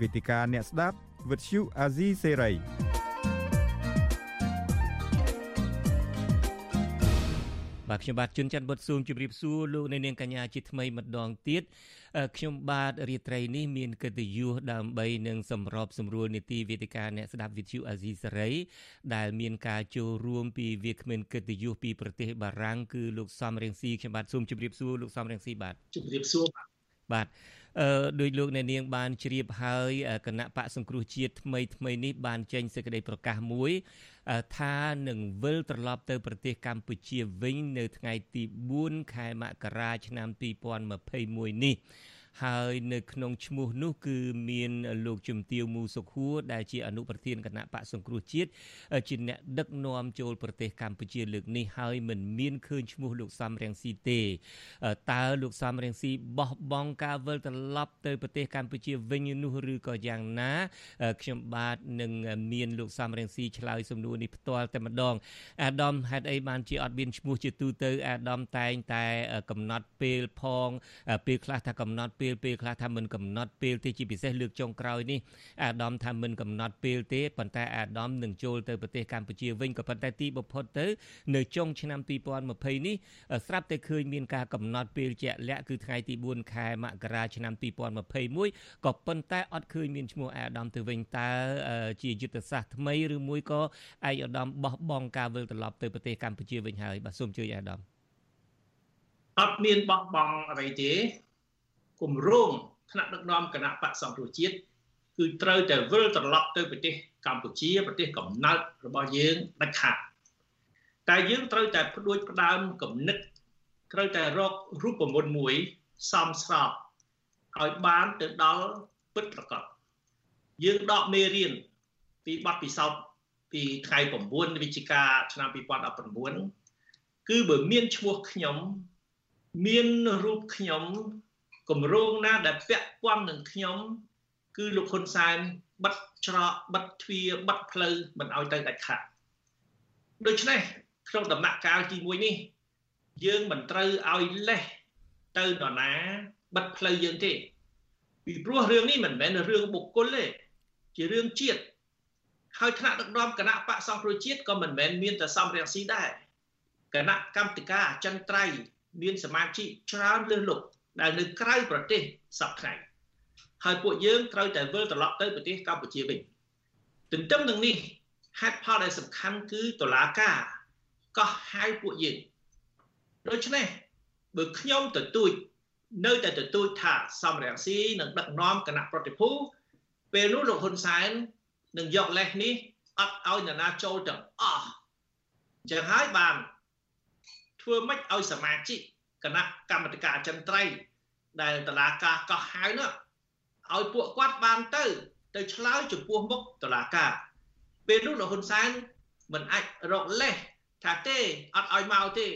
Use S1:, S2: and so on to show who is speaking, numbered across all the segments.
S1: វេទិកាអ្នកស្ដាប់វិទ្យុអាស៊ីសេរី
S2: បាទខ្ញុំបាទជួនច័ន្ទបុតស៊ូមជម្រាបសួរលោកអ្នកនាងកញ្ញាជាថ្មីម្ដងទៀតខ្ញុំបាទរាត្រីនេះមានកិត្តិយសដើម្បីនឹងសម្របសម្រួលនីតិវេទិកាអ្នកស្ដាប់វិទ្យុអាស៊ីសេរីដែលមានការចូលរួមពីវាគ្មិនកិត្តិយសពីប្រទេសបារាំងគឺលោកសំរៀងស៊ីខ្ញុំបាទសូមជម្រាបសួរលោកសំរៀងស៊ីបាទ
S3: ជម្រាបសួរបាទ
S2: បាទអឺ ដោយលោកអ្នកនាងបានជ្រាបហើយគណៈបកសង្គ្រោះជាតិថ្មីថ្មីនេះបានចេញសេចក្តីប្រកាសមួយថានឹងវិលត្រឡប់ទៅប្រទេសកម្ពុជាវិញនៅថ្ងៃទី4ខែមករាឆ្នាំ2021នេះ ហើយនៅក្នុងឈ្មោះនោះគឺមានលោកជំទាវមូសុខួរដែលជាអនុប្រធានគណៈបកសង្គ្រោះជាតិជាអ្នកដឹកនាំចូលប្រទេសកម្ពុជាលើកនេះហើយមិនមានឃើញឈ្មោះលោកសំរងស៊ីទេតើលោកសំរងស៊ីបោះបង់ការវិលត្រឡប់ទៅប្រទេសកម្ពុជាវិញនោះឬក៏យ៉ាងណាខ្ញុំបាទនឹងមានលោកសំរងស៊ីឆ្លើយសំណួរនេះផ្ទាល់តែម្ដងអាដាមហេតុអីបានជាអត់មានឈ្មោះជាទូទៅអាដាមតែងតែកំណត់ពេលផងពេលខ្លះថាកំណត់ពេលពេលពេលខ្លះថាមិនកំណត់ពេលទេជាពិសេសលើកចុងក្រោយនេះអាដាមថាមិនកំណត់ពេលទេប៉ុន្តែអាដាមនឹងចូលទៅប្រទេសកម្ពុជាវិញក៏ប៉ុន្តែទីបំផុតទៅនៅចុងឆ្នាំ2020នេះស្រាប់តែឃើញមានការកំណត់ពេលជាក់លាក់គឺថ្ងៃទី4ខែមករាឆ្នាំ2021ក៏ប៉ុន្តែអត់ឃើញមានឈ្មោះអាដាមទៅវិញតើជាយុទ្ធសាស្ត្រថ្មីឬមួយក៏ឯកអាដាមបោះបង់ការវិលត្រឡប់ទៅប្រទេសកម្ពុជាវិញហើយបាទសូមជួយអាដាម
S3: អត់មានបោះបង់អ្វីទេ គម្រោងថ្នាក់ដឹកនាំគណៈបកសង្គ្រោះជាតិគឺត្រូវតែវិលត្រឡប់ទៅប្រទេសកម្ពុជាប្រទេសកំណើតរបស់យើងដាច់ខាតតែយើងត្រូវតែផ្ដួចផ្ដើមគំនិតត្រូវតែរករូបមន្តមួយសមស្របឲ្យបានទៅដល់ពិតប្រាកដយើងដកមេរៀនពីបទពិសោធន៍ពីថ្ងៃ9វិច្ឆិកាឆ្នាំ2019គឺបើមានឈ្មោះខ្ញុំ មានរូបខ្ញុំ គម្រោងណាដែលពាក់ព័ន្ធនឹងខ្ញុំ គឺលោកហ៊ុនសែនបិទច្រកបិទទ្វារបិទផ្លូវមិនឲ្យទៅដាច់ខាតដូច្នេះក្នុងដំណាក់កាលទី1នេះ យើងមិនត្រូវឲ្យលេះទៅនរណាបិទផ្លូវយើងទេពីព្រោះរឿងនេះមិនមែនរឿងបុគ្គលទេជារឿងជាតិហើយថ្នាក់ដឹកនាំគណៈបកសង្គ្រោះជាតិក៏មិនមែនមានតែសំរងស៊ីដែរគណៈកម្មាធិការអចិន្ត្រៃយ៍មានសមាជិកច្រើនលើសលប់ ដែលនៅក្រៅប្រទេសសពថ្ងៃហើយពួកយើងត្រូវតែវិលត្រឡប់ទៅប្រទេសកម្ពុជាវិញទន្ទឹមនឹងនេះហេតុផលដែលសំខាន់គឺតុលាការកោះហៅពួកយើងដូច្នេះបើខ្ញុំទទូចនៅតែទទូចថាសំរងស៊ីនឹងដឹកនាំគណៈប្រតិភូពេលនោះលោកហ៊ុនសែននឹងយកលេសនេះអត់ឲ្យនរណាចូលទាំងអស់អញ្ចឹងហើយបានធ្វើម៉េចឲ្យសមាជិក គណៈកម្មាធិការអចិន្ត្រៃយ៍ដែលតឡាការកោះហៅនោះឲ្យពួកគាត់បានទៅ ទៅឆ្លើយចំពោះមុខតឡាការពេលនោះលោកហ៊ុនសែនមិនអាចរកលេសថាទេអត់ឲ្យមកទេ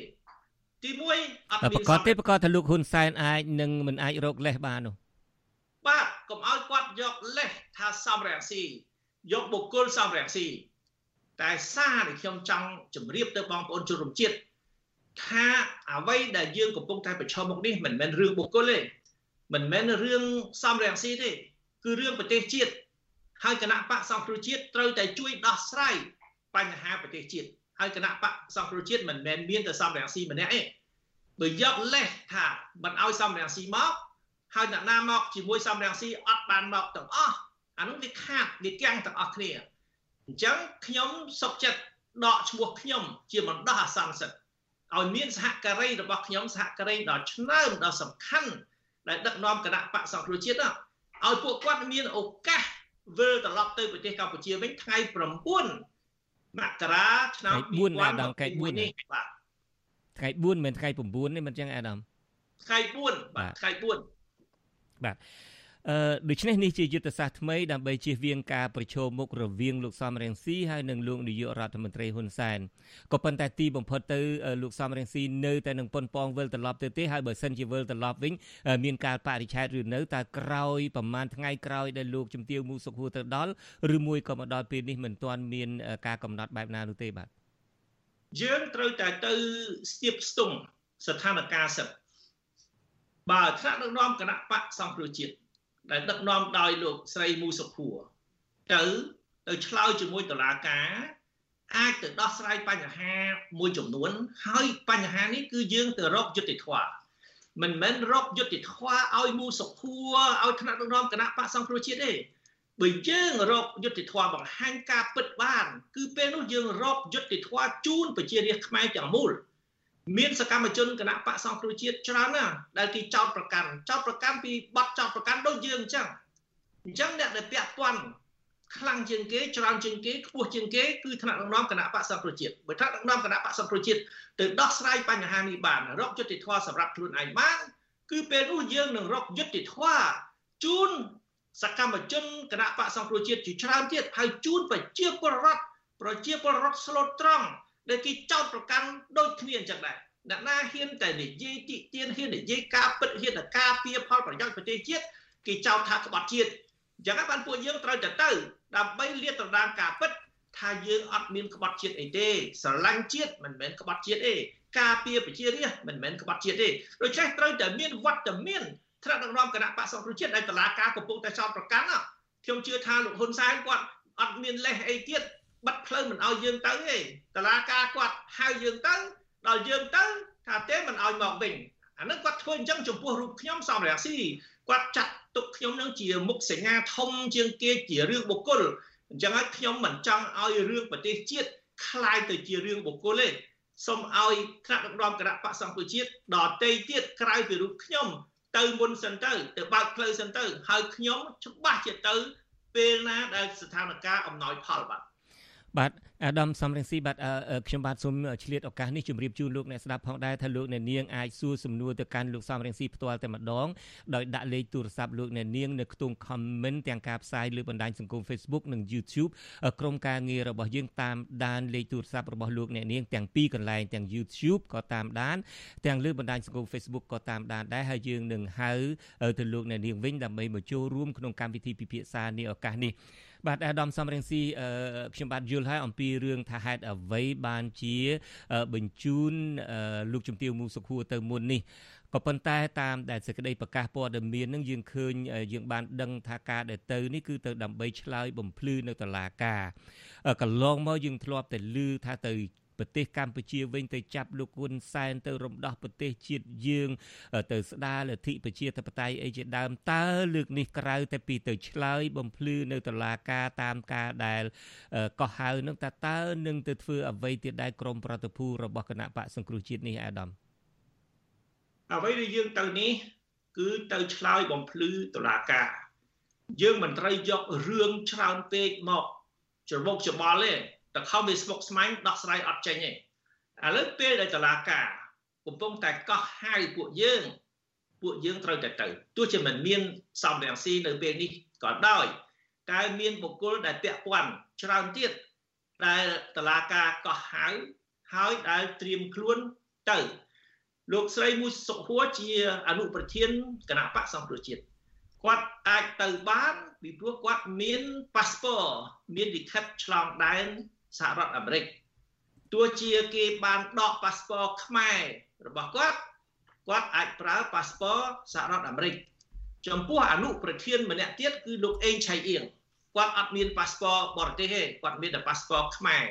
S3: ទី1អត់
S2: មានប្រកាសទេប្រកាសថាលោកហ៊ុនសែនអាចនឹងមិនអាចរកលេសបាននោះ
S3: បាទកុំឲ្យគាត់យកលេសថាសំរងស៊ីយកបុគ្គលសំរងស៊ីតែសារដែលខ្ញុំចង់ជម្រាបទៅបងប្អូនជនរួមជាតិ ថាអ្វីដែលយើងកំពុងតែប្រឈមមុខនេះមិនមែនរឿងបុគ្គលទេមិនមែនរឿងសំរងស៊ីទេគឺរឿងប្រទេសជាតិហើយគណៈបកសង្គ្រោះជាតិត្រូវតែជួយដោះស្រាយបញ្ហាប្រទេសជាតិហើយគណៈបកសង្គ្រោះជាតិមិនមែនមានតែសំរងស៊ីម្នាក់ទេបើយកលេសថាមិនឲ្យសំរងស៊ីមកហើយអ្នកណាមកជាមួយសំរងស៊ីអត់បានមកទាំងអស់អានោះវាខាតវាកាំងទាំងអស់គ្នាអញ្ចឹងខ្ញុំសុកចិត្តដកឈ្មោះខ្ញុំជាបណ្ដោះអាសន្នសិទ្ធ ឲ្យមានសហការីរបស់ខ្ញុំសហការីដ៏ឆ្នើមដ៏សំខាន់ដែលដឹកនាំគណៈបកសង្គ្រោះជាតិឲ្យពួកគាត់មានឱកាសវិលត្រឡប់ទៅប្រទេសកម្ពុជាវិញថ្ងៃ9មករាឆ្នាំ
S2: 2000អាដាមថ្ងៃ4នេះបាទថ្ងៃ4មិនថ្ងៃ9នេះមិនចឹងអាដាម
S3: ថ្ងៃ4បាទថ្ងៃ4
S2: បាទ អឺដូច្នេះនេះជាយុទ្ធសាស្ត្រថ្មីដើម្បីជៀសវាងការប្រឈមមុខរវាងលោកសំរងស៊ីហើយនិងលោកនាយករដ្ឋមន្ត្រីហ៊ុនសែនក៏ប៉ុន្តែទីបំផុតទៅលោកសំរងស៊ីនៅតែនឹងប៉ុនប៉ងវិលត្រឡប់ទៅទេហើយបើសិនជាវិលត្រឡប់វិញមានការបរិឆេទឬនៅតែក្រោយប្រហែលថ្ងៃក្រោយដែលលោកជំទាវមូសុខហួរទៅដល់ឬមួយក៏មកដល់ពេលនេះមិនទាន់មានការកំណត់បែបណានោះទេបាទ
S3: យើងត្រូវតែទៅស្ទាបស្ទង់ស្ថានភាពសិទ្ធិបើថ្នាក់ដឹកនាំគណៈបកសង្គ្រោះជាតិ ដែលដឹកនាំដោយលោកស្រីមូសុភួរទៅទៅឆ្លើយជាមួយតុលាការអាចទៅដោះស្រាយបញ្ហាមួយចំនួន ហើយបញ្ហានេះគឺយើងទៅរកយុត្តិធម៌មិនមែនរកយុត្តិធម៌ឲ្យមូសុភួរឲ្យថ្នាក់ដឹកនាំគណៈបកសង្គ្រោះជាតិទេបើយើងរកយុត្តិធម៌បង្ហាញការពិតបាន គឺពេលនោះយើងរកយុត្តិធម៌ជូនប្រជារាស្ត្រខ្មែរទាំងមូល មានសកម្មជនគណៈបកសង្គ្រោះជាតិច្រើនណាស់ដែលគេចោទប្រកាន់ចោទប្រកាន់ពីបទចោទប្រកាន់ដូចយើងអញ្ចឹងអញ្ចឹងអ្នកដែលពាក់ព័ន្ធខ្លាំងជាងគេច្រើនជាងគេខ្ពស់ជាងគេគឺថ្នាក់ដឹកនាំគណៈបកសង្គ្រោះជាតិបើថ្នាក់ដឹកនាំគណៈបកសង្គ្រោះជាតិទៅដោះស្រាយបញ្ហានេះបានរកយុត្តិធម៌សម្រាប់ខ្លួនឯងបានគឺពេលនោះយើងនឹងរកយុត្តិធម៌ជូនសកម្មជនគណៈបកសង្គ្រោះជាតិជាច្រើនទៀតហើយជូនប្រជាពលរដ្ឋប្រជាពលរដ្ឋស្លូតត្រង់ ដែលគេចោទប្រកាន់ដូចគ្នាអញ្ចឹងដែរអ្នកណាហ៊ានតែនិយាយទីទៀនហ៊ាននិយាយការពិតហ៊ានតែការពៀផលប្រយោជន៍ប្រទេសជាតិគេចោទថាក្បត់ជាតិអញ្ចឹងបានពួកយើងត្រូវតែទៅដើម្បីលាតត្រដាងការពិតថាយើងអត់មានក្បត់ជាតិអីទេស្រឡាញ់ជាតិមិនមែនក្បត់ជាតិទេការពារប្រជារាស្ត្រមិនមែនក្បត់ជាតិទេដូច្នេះត្រូវតែមានវត្តមានថ្នាក់ដឹកនាំគណៈបក្សសង្គ្រោះជាតិដែលតឡាការកំពុងតែចោទប្រកាន់ខ្ញុំជឿថាលោកហ៊ុនសែនគាត់អត់មានលេសអីទៀត បិទផ្លូវមិនឲ្យយើងទៅទេតឡាការគាត់ហៅយើងទៅដល់យើងទៅថាទេមិនឲ្យមកវិញអានឹងគាត់ធ្វើអញ្ចឹងចំពោះរូបខ្ញុំសំរងស៊ីគាត់ចាត់ទុកខ្ញុំនឹងជាមុខសញ្ញាធំជាងគេជារឿងបុគ្គលអញ្ចឹងហើយខ្ញុំមិនចង់ឲ្យរឿងប្រទេសជាតិคล้ายទៅជារឿងបុគ្គលទេសូមឲ្យថ្នាក់ដឹកនាំគណៈបកសង្គ្រោះជាតិដតេទៀតក្រៅពីរូបខ្ញុំទៅមុនសិនទៅទៅបើកផ្លូវសិនទៅហើយខ្ញុំច្បាស់ជាទៅពេលណាដែលស្ថានភាពអំណោយផលបាទ
S2: បាទអាដាមសំរងស៊ីបាទខ្ញុំបាទសូមឆ្លៀតឱកាសនេះជម្រាបជូនលោកអ្នកស្ដាប់ផងដែរថាលោកអ្នកនាងអាចសួរសំណួរទៅកាន់លោកសំរងស៊ីផ្ទាល់តែម្ដងដោយដាក់លេខទូរស័ព្ទលោកអ្នកនាងនៅខ្ទង់ comment ទាំងការផ្សាយលើបណ្ដាញសង្គម Facebook និង YouTube ក្រុមការងាររបស់យើងតាមដានលេខទូរស័ព្ទរបស់លោកអ្នកនាងទាំងពីរកន្លែងទាំង YouTube ក៏តាមដានទាំងលើបណ្ដាញសង្គម Facebook ក៏តាមដានដែរហើយយើងនឹងហៅទៅលោកអ្នកនាងវិញដើម្បីមកចូលរួមក្នុងកម្មវិធីពិភាក្សានេះឱកាសនេះ បាទអាដាមសំរងស៊ីខ្ញុំបាទយល់ហើយអំពីរឿងថាហេតុអ្វីបានជាបញ្ជូនលោកជំទាវមូសុខួរទៅមុននេះក៏ប៉ុន្តែតាមដែលសេចក្តីប្រកាសព័ត៌មាននឹងយើងឃើញយើងបានដឹងថាការដែលទៅនេះគឺទៅដើម្បីឆ្លើយបំភ្លឺនៅតុលាការកន្លងមកយើងធ្លាប់តែឮថាទៅ ប្រទេសកម្ពុជាវិញទៅចាប់លោកហ៊ុនសែនទៅរំដោះប្រទេសជាតិយើង ទៅស្ដារលទ្ធិប្រជាធិបតេយ្យអីជាដើមតើលើកនេះក្រៅតែពីទៅឆ្លើយបំភ្លឺនៅតុលាការតាមការដែលកោះហៅនឹងតើតើនឹងទៅធ្វើអ្វីទៀតដែរក្រមប្រតិភូរបស់គណៈបកសង្គ្រោះជាតិនេះអាដាម
S3: អ្វីដែលយើងទៅនេះ គឺទៅឆ្លើយបំភ្លឺតុលាការយើងមិនត្រូវយករឿងច្រើនពេកមកច្រមុកច្បល់ទេ តែខំវាស្មុកស្មាញដោះស្រាយអត់ចេញទេឥឡូវពេលដែលតឡាការកំពុងតែកោះហៅពួកយើងពួកយើងត្រូវតែទៅទោះជាមិនមានសំរងស៊ីនៅពេលនេះក៏ដោយតែមានបុគ្គលដែលពាក់ព័ន្ធច្រើនទៀតដែលតឡាការកោះហៅហើយដែលត្រៀមខ្លួនទៅ លោកស្រីមួយសុខួរជាអនុប្រធានគណៈបកសង្គ្រោះជាតិគាត់អាចទៅបានពីព្រោះគាត់មានប៉ាសពតមានលិខិតឆ្លងដែន សហរដ្ឋអាមេរិកទោះជាគេបានដកប៉ាសពតខ្មែររបស់គាត់គាត់អាចប្រើប៉ាសពតសហរដ្ឋអាមេរិកចំពោះអនុប្រធានម្នាក់ទៀតគឺលោកអេងឆៃអៀងគាត់អត់មានប៉ាសពតបរទេសទេគាត់មានតែប៉ាសពតខ្មែរ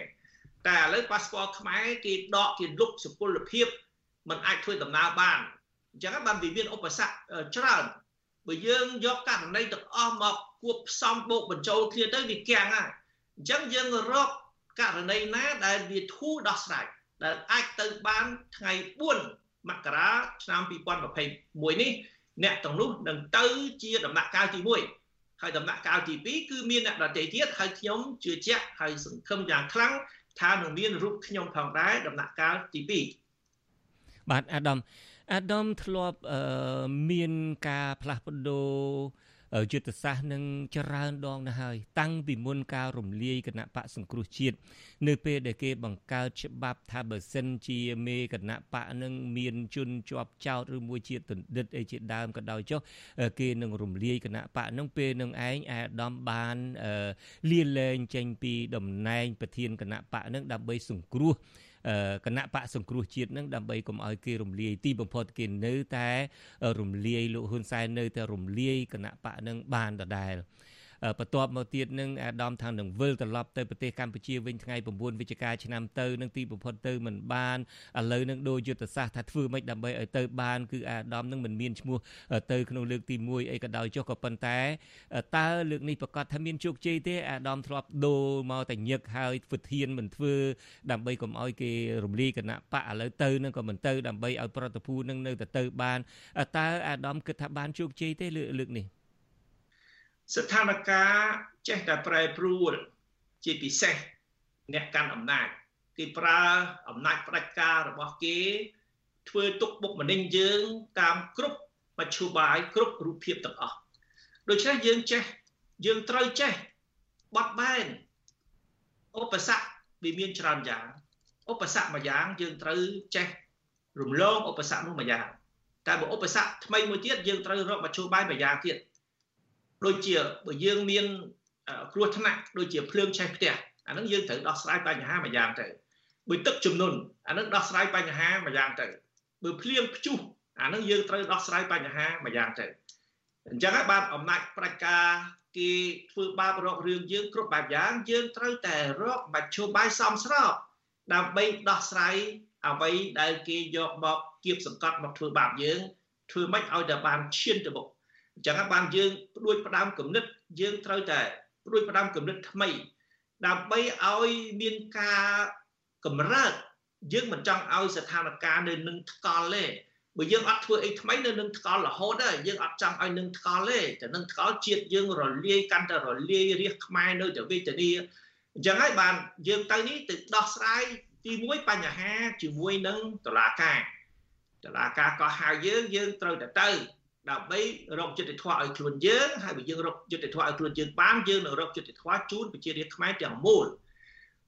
S3: តែឥឡូវប៉ាសពតខ្មែរគេដកគេលុបសុពលភាពมันអាចធ្វើដំណើរបានអញ្ចឹងបានវាមានឧបសគ្គច្រើនបើយើងយកករណីទាំងអស់មកគួបផ្សំបូកបញ្ចូលគ្នាទៅវាគាំងហើយអញ្ចឹងយើងរក ករណីណាដែលវាធូរដោះស្រាយដែលអាចទៅបានថ្ងៃ4មករាឆ្នាំ2021នេះអ្នកទាំងនោះនឹងទៅជាដំណាក់កាលទី1ហើយដំណាក់កាលទី2គឺមានអ្នកដទៃទៀតហើយខ្ញុំជឿជាក់ហើយសង្ឃឹមយ៉ាងខ្លាំងថានឹងមានរូបខ្ញុំផងដែរដំណាក់កាលទី
S2: 2បាទអាដាមអាដាមធ្លាប់មានការផ្លាស់ប្ដូរ យុទ្ធសាស្ត្រនឹងច្រើនដងណាស់ហើយតាំងពីមុនការរំលាយគណៈបកសង្គ្រោះជាតិនៅពេលដែលគេបង្កើតច្បាប់ថាបើសិនជាមេគណៈបកនឹងមានជនជាប់ចោតឬមួយជាទណ្ឌិតអីជាដើមក៏ដោយចុះគេនឹងរំលាយគណៈបកនឹងពេលនឹងឯងអាដាមបានលាលែងចេញពីតំណែងប្រធានគណៈបកនឹងដើម្បីសង្គ្រោះ គណៈបកសង្គ្រោះជាតិនឹងដើម្បីកុំឲ្យគេរំលាយទីបំផុតគេនៅតែរំលាយលោកហ៊ុនសែននៅតែរំលាយគណៈបកនឹងបានដដែល បន្ទាប់មកទៀតនឹងអាដាមថានឹងវិលត្រឡប់ទៅប្រទេសកម្ពុជាវិញថ្ងៃ9វិច្ឆិកាឆ្នាំទៅនឹងទីបំផុតទៅមិនបានឥឡូវនឹងដូរយុទ្ធសាស្ត្រថាធ្វើម៉េចដើម្បីឲ្យទៅបានគឺអាដាមនឹងមិនមានឈ្មោះទៅក្នុងលើកទី1អីក៏ដោយចុះក៏ប៉ុន្តែតើលើកនេះប្រកាសថាមានជោគជ័យទេអាដាមធ្លាប់ដូរមកតែញឹកហើយធ្វើធានមិនធ្វើដើម្បីកុំឲ្យគេរំលាយគណៈបកឥឡូវទៅនឹងក៏មិនទៅដើម្បីឲ្យប្រតិភូនឹងនៅតែទៅបានតើអាដាមគិតថាបានជោគជ័យទេលើកនេះ
S3: ស្ថានភាពចេះតែប្រែប្រួលជាពិសេសអ្នកកាន់អំណាចគេប្រើអំណាចផ្ដាច់ការរបស់គេ ធ្វើទុកបុកម្នេញយើងតាមគ្រប់មជ្ឈបាយគ្រប់រូបភាពទាំងអស់ដូច្នេះយើងចេះយើងត្រូវចេះបត់បែនឧបសគ្គវាមានច្រើនយ៉ាងឧបសគ្គមួយយ៉ាងយើងត្រូវចេះរំលងឧបសគ្គនោះមួយយ៉ាងតែបើឧបសគ្គថ្មីមួយទៀតយើងត្រូវរកមជ្ឈបាយមួយយ៉ាងទៀត ដូចជាបើយើងមានគ្រោះថ្នាក់ដូចជាភ្លើងឆេះផ្ទះអានឹងយើងត្រូវដោះស្រាយបញ្ហាមួយយ៉ាងទៅបើទឹកជំនន់អានឹងដោះស្រាយបញ្ហាមួយយ៉ាងទៅបើភ្លៀងព្យុះអានឹងយើងត្រូវដោះស្រាយបញ្ហាមួយយ៉ាងទៅអញ្ចឹងហើយបានអំណាចប្រជាការគេធ្វើបាបរករឿងយើងគ្រប់បែបយ៉ាងយើងត្រូវតែរកមជ្ឈបាយសមស្របដើម្បីដោះស្រាយអ្វីដែលគេយកមកគៀបសង្កត់មកធ្វើបាបយើងធ្វើម៉េចឲ្យតែបានឈានទៅមុខ អញ្ចឹងបានយើងផ្ដួចផ្ដើមគំនិតយើងត្រូវតែផ្ដួចផ្ដើមគំនិតថ្មី ដើម្បីឲ្យមានការកម្រើកយើងមិនចង់ឲ្យស្ថានភាពនៅនឹងថ្កល់ទេបើយើងអត់ធ្វើអីថ្មីនៅនឹងថ្កល់រហូតដែរយើងអត់ចង់ឲ្យនឹងថ្កល់ទេតែនឹងថ្កល់ជាតិយើងរលាយកាន់តែរលាយរាជខ្មែរនៅតែវេទនាអញ្ចឹងហើយបានយើងទៅនេះទៅដោះស្រាយទី1បញ្ហាជាមួយនឹងតឡាការតឡាការក៏ហៅយើងយើងត្រូវតែទៅ ដើម្បីរកយុត្តិធម៌ឲ្យខ្លួនយើងហើយបើយើងរកយុត្តិធម៌ឲ្យខ្លួនយើងបានយើងនឹងរកយុត្តិធម៌ជូនប្រជារាស្ត្រខ្មែរទាំងមូល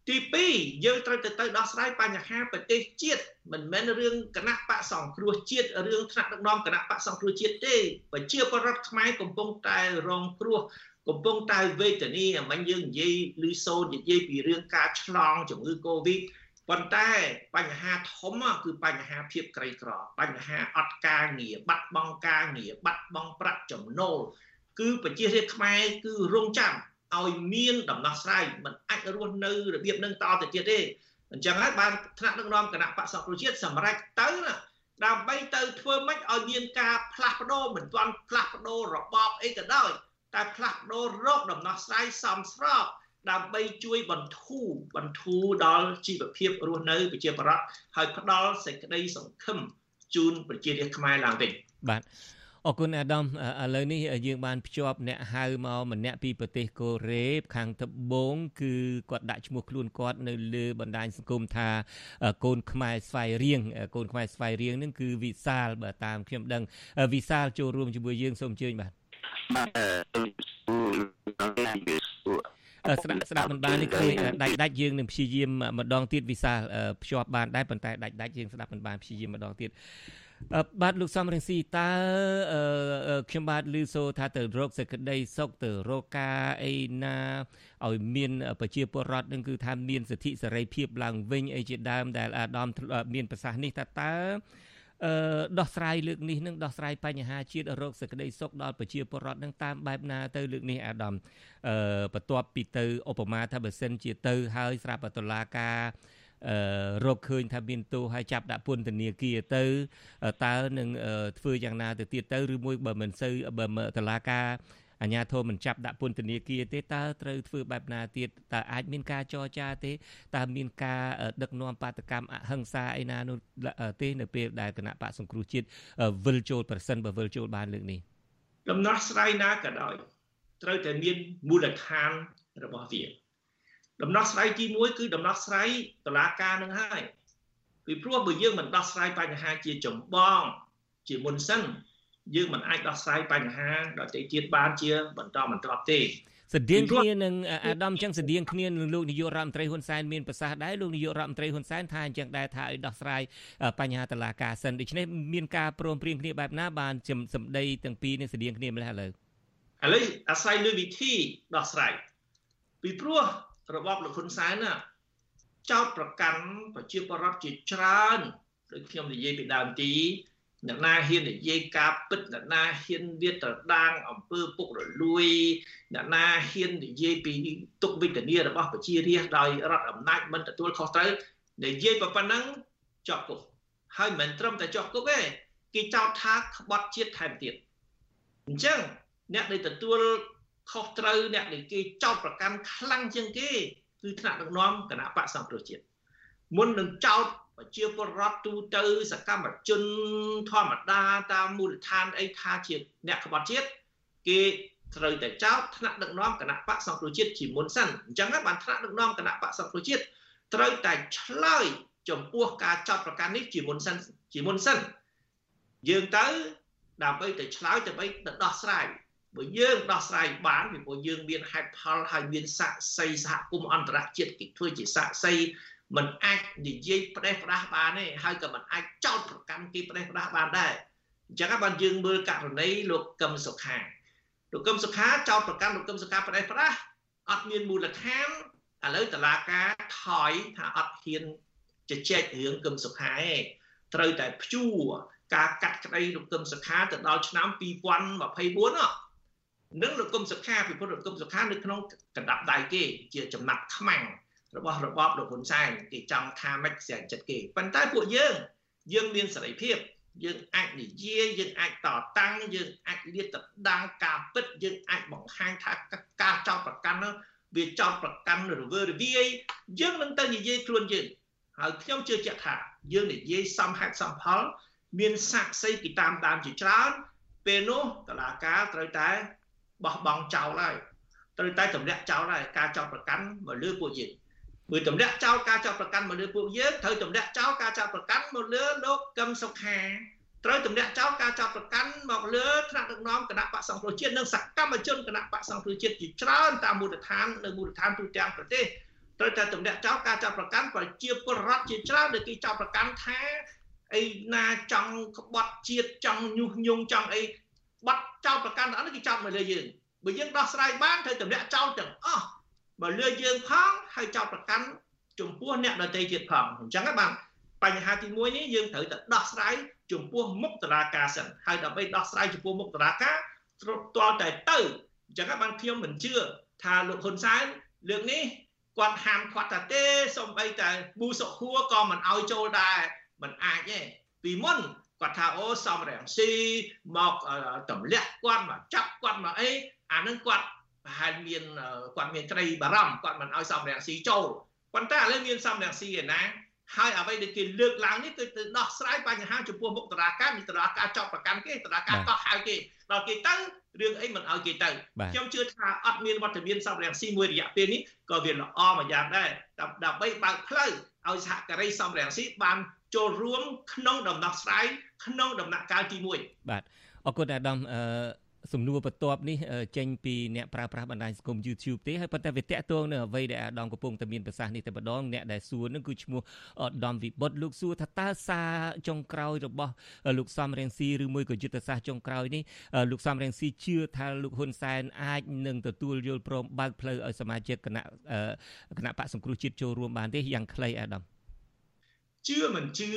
S3: ទី2យើងត្រូវទៅទៅដោះស្រាយបញ្ហាប្រទេសជាតិមិនមែនរឿងគណៈបកសង្គ្រោះជាតិរឿងថ្នាក់ដឹកនាំគណៈបកសង្គ្រោះជាតិទេប្រជាពលរដ្ឋខ្មែរកំពុងតែរងគ្រោះកំពុងតែវេទនាមិញយើងនិយាយឮសូននិយាយពីរឿងការឆ្លងជំងឺ Covid ប៉ុន្តែបញ្ហាធំគឺបញ្ហាភាពក្រីក្រ បញ្ហាអត់ការងារបាត់បង់ការងារបាត់បង់ប្រាក់ចំណូលគឺប្រជារាស្ត្រខ្មែរគឺរងចាំឲ្យមានដំណោះស្រាយមិនអាចរស់នៅរបៀបនឹងតទៅទៀតទេអញ្ចឹងហើយបានថ្នាក់ដឹកនាំគណៈបក្សសង្គ្រោះជាតិសម្រេចទៅណាដើម្បីទៅធ្វើម៉េចឲ្យមានការផ្លាស់ប្ដូរមិនទាន់ផ្លាស់ប្ដូររបបអីក៏ដោយតែផ្លាស់ប្ដូររកដំណោះស្រាយសមស្រប ដើម្បីជួយបន្ធូរបន្ធូរដល់ជីវភាពរស់នៅប្រជាប្រដ្ឋហើយផ្ដល់សេចក្តីសង្ឃឹមជូនប្រជារាស្ត្រខ្មែរឡើងវិញ
S2: បាទអរគុណអាដាមឥឡូវនេះយើងបានភ្ជាប់អ្នកហៅមកម្នាក់ពីប្រទេសកូរ៉េខាងត្បូងគឺគាត់ដាក់ឈ្មោះខ្លួនគាត់នៅលើបណ្ដាញសង្គមថាកូនខ្មែរស្វាយរៀងកូនខ្មែរស្វាយរៀងនឹងគឺវិសាលបើតាមខ្ញុំដឹងវិសាលចូលរួមជាមួយយើងសូមអញ្ជើញបាទបាទ ស្ដាប់ស្ដាប់មិនបាននេះឃើញដាច់ដាច់យើងនឹងព្យាយាមម្ដងទៀតវិសាលភ្ជាប់បានដែរប៉ុន្តែដាច់ដាច់យើងស្ដាប់មិនបានព្យាយាមម្ដងទៀតបាទលោកសំរងស៊ីតើខ្ញុំបាទឮសូថាទៅរកសេចក្តីសុខទៅរកការអីណាឲ្យមានប្រជាពលរដ្ឋនឹងគឺថាមានសិទ្ធិសេរីភាពឡើងវិញអីជាដើមដែលអាដាមមានប្រសាសន៍នេះថាតើអឺ ដោះស្រាយលើកនេះនឹងដោះស្រាយបញ្ហាជាតិរោគសេចក្តីសុខដល់ប្រជាពលរដ្ឋនឹងតាមបែបណាទៅលើកនេះអាដាមអឺបន្ទាប់ពីទៅឧបមាថាបើសិនជាទៅហើយស្រាប់តឡាការអឺរកឃើញថាមានទោសហើយចាប់ដាក់ពន្ធនាគារទៅតើនឹងធ្វើយ៉ាងណាទៅទៀតទៅឬមួយបើមិនសូវបើតឡាការ អាញាធមមិនចាប់ដាក់ពន្ធនាគារទេតើត្រូវធ្វើបែបណាទៀតតើអាចមានការចរចាទេតើមានការដឹកនាំបាតកម្មអហិង្សាអីណានោះទេនៅពេលដែលគណៈបកសង្គ្រោះជាតិវិលចូលប្រសិនបើវិលចូលបានលើកនេះ
S3: ដំណោះស្រាយណាក៏ដោយត្រូវតែមានមូលដ្ឋានរបស់វាដំណោះស្រាយទី1គឺដំណោះស្រាយតឡាការនឹងហើយពីព្រោះបើយើងមិនដោះស្រាយបញ្ហាជាចម្បងជាមុនសិន យើងមិនអាចដោះស្រាយបញ្ហាដទៃទៀតបានជាបន្តបន្ទាប់ទេ
S2: ស្តៀងគ្នានឹងអាដាមចឹងស្តៀងគ្នានឹងលោកនាយករដ្ឋមន្ត្រីហ៊ុនសែនមានប្រសាសន៍ដែរលោកនាយករដ្ឋមន្ត្រីហ៊ុនសែនថាអញ្ចឹងដែរថាឲ្យដោះស្រាយបញ្ហាតឡាការសិនដូច្នេះមានការព្រមព្រៀងគ្នាបែបណាបានសម្ដីទាំងពីរនេះស្តៀងគ្នាម្ល៉េះឥឡូវ
S3: ឥឡូវអាស្រ័យលើវិធីដោះស្រាយពីព្រោះរបបលោកហ៊ុនសែនណាចោតប្រកាន់ប្រជាពលរដ្ឋជាច្រើនដូចខ្ញុំនិយាយពីដើមទី អ្នកណាហ៊ាននិយាយការពិតអ្នកណាហ៊ានវាត្រដាងអំពើពុករលួយអ្នកណាហ៊ាននិយាយពីទុកវិធានារបស់ប្រជារាស្ត្រដោយរដ្ឋអំណាចមិនទទួលខុសត្រូវនិយាយប៉ុណ្ណឹងជាប់គុកហើយមិនត្រឹមតែជាប់គុកទេគេចោទថាក្បត់ជាតិថែមទៀតអញ្ចឹងអ្នកដែលទទួលខុសត្រូវអ្នកដែលគេចោទប្រកាន់ខ្លាំងជាងគេគឺថ្នាក់ដឹកនាំគណៈបកសង្គ្រោះជាតិមុននឹងចោទ ប្រជាពលរដ្ឋទូទៅសកម្មជនធម្មតាតាមមូលដ្ឋានអីថាជាអ្នកក្បត់ជាតិគេត្រូវតែចោទថ្នាក់ដឹកនាំគណៈបកសង្គ្រោះជាតិជាមុនសិនអញ្ចឹងបានថ្នាក់ដឹកនាំគណៈបកសង្គ្រោះជាតិត្រូវតែឆ្លើយចំពោះការចោទប្រកាន់នេះជាមុនសិនជាមុនសិនយើងទៅដើម្បីទៅឆ្លើយដើម្បីទៅដោះស្រាយបើយើងដោះស្រាយបានពីព្រោះយើងមានហេតុផលហើយមានស័ក្តិសិទ្ធិសហគមន៍អន្តរជាតិគេធ្វើជាស័ក្តិសិទ្ធិ มันអាចនិយាយផ្ដេសផ្ដាស់បានទេហើយក៏មិនអាចចោទប្រកាន់គេផ្ដេសផ្ដាស់បានដែរអញ្ចឹងបានយើងមើលករណីលោកកឹមសុខាលោកកឹមសុខាចោទប្រកាន់លោកកឹមសុខាផ្ដេសផ្ដាស់អត់មានមូលដ្ឋានឥឡូវតឡាការថយថាអត់ហ៊ានជជែករឿងកឹមសុខាឯងត្រូវតែព្យួរការកាត់ក្តីលោកកឹមសុខាទៅដល់ឆ្នាំ2024នោះនឹងលោកកឹមសុខាពិភពលោកកឹមសុខានៅក្នុងកណ្ដាប់ដៃគេជាចំណាប់ខ្មាំង របស់របបលោកហ៊ុនសែនគេចង់ថាម៉េចស្រាច់ចិត្តគេប៉ុន្តែពួកយើងយើងមានសេរីភាពយើងអាចនិយាយយើងអាចតតាំងយើងអាចលាតត្រដាងការពិតយើងអាចបង្ហាញថាការចោទប្រកាន់នោះវាចោទប្រកាន់រវើរវាយយើងនឹងទៅនិយាយខ្លួនយើងហើយខ្ញុំជឿជាក់ថាយើងនិយាយសំហេតុសំផល មានសាក្សីពីតាមតាមជាច្រើនពេលនោះតឡាការត្រូវតែបោះបង់ចោលហើយត្រូវតែទម្លាក់ចោលហើយការចោទប្រកាន់មកលើពួកយើង បើទម្លាក់ចោលការចោទប្រកាន់មកលើពួកយើងត្រូវទម្លាក់ចោលការចោទប្រកាន់មកលើលោកកឹមសុខាត្រូវទម្លាក់ចោលការចោទប្រកាន់មកលើថ្នាក់ដឹកនាំគណៈបកសង្គ្រោះជាតិនិងសកម្មជនគណៈបកសង្គ្រោះជាតិជាច្រើនតាមមូលដ្ឋាននៅមូលដ្ឋានទូទាំងប្រទេសត្រូវតែទម្លាក់ចោលការចោទប្រកាន់ប្រជាពលរដ្ឋជាច្រើនដែលគេចោទប្រកាន់ថាអីណាចង់ក្បត់ជាតិចង់ញុះញង់ចង់អីបាត់ចោទប្រកាន់ដល់គេចោទមកលើយើងបើយើងដោះស្រាយបានត្រូវទម្លាក់ចោលទាំងអស់ បើលើយើងផងហើយចោទប្រកាន់ចំពោះអ្នកដទៃទៀតផងអញ្ចឹងបានបញ្ហាទី1នេះយើងត្រូវតែដោះស្រាយចំពោះមុខតរាការសិនហើយដើម្បីដោះស្រាយចំពោះមុខតរាការទ្រទាល់តែទៅអញ្ចឹងបានខ្ញុំមិនជឿថាលោកហ៊ុនសែនលើកនេះគាត់ហាមឃាត់ថាទេសំបីតែប៊ូសុខួរក៏មិនអោយចូលដែរមិនអាចទេពីមុនគាត់ថាអូសំរងស៊ីមកទម្លាក់គាត់មកចាប់គាត់មកអីអានឹងគាត់ ប្រហែលមានគាត់មានក្តីបារម្ភគាត់មិនអោយសំរងស៊ីចូលប៉ុន្តែឥឡូវមានសំរងស៊ីឯណាហើយអ្វីដែលគេលើកឡើងនេះគឺទៅដោះស្រាយបញ្ហាចំពោះមុខតរាការមានតរាការចោតប្រកាន់គេតរាការកោះហៅគេដល់គេទៅរឿងអីមិនឲ្យគេទៅខ្ញុំជឿថាអត់មានវត្តមានសំរងស៊ីមួយរយៈពេលនេះក៏វាល្អមួយយ៉ាងដែរដើម្បីបើកផ្លូវឲ្យសហការីសំរងស៊ីបានចូលរួមក្នុងដំណោះស្រាយក្នុងដំណាក់កាលទី
S2: 1បាទអរគុណអាដាមអឺ សំណួរបន្ទាប់នេះចេញពីអ្នកប្រើប្រាស់បណ្ដាញសង្គម YouTube ទេហើយប៉ុន្តែវាតាក់ទងនៅអ្វីដែលអាដាមកំពុងតែមានប្រសាសន៍នេះតែម្ដងអ្នកដែលសួរនឹងគឺឈ្មោះអាដាមវិបុតលោកសួរថាតើសារចុងក្រោយរបស់លោកសំរៀងស៊ីឬមួយក៏យុទ្ធសាស្ត្រចុងក្រោយនេះលោកសំរៀងស៊ីជឿថាលោកហ៊ុនសែនអាចនឹងទទួលយល់ព្រមបើកផ្លូវឲ្យសមាជិកគណៈគណៈបកសង្គ្រោះជាតិចូលរួមបានទេយ៉ាងខ្លីអាដាម
S3: ជឿមិនជឿ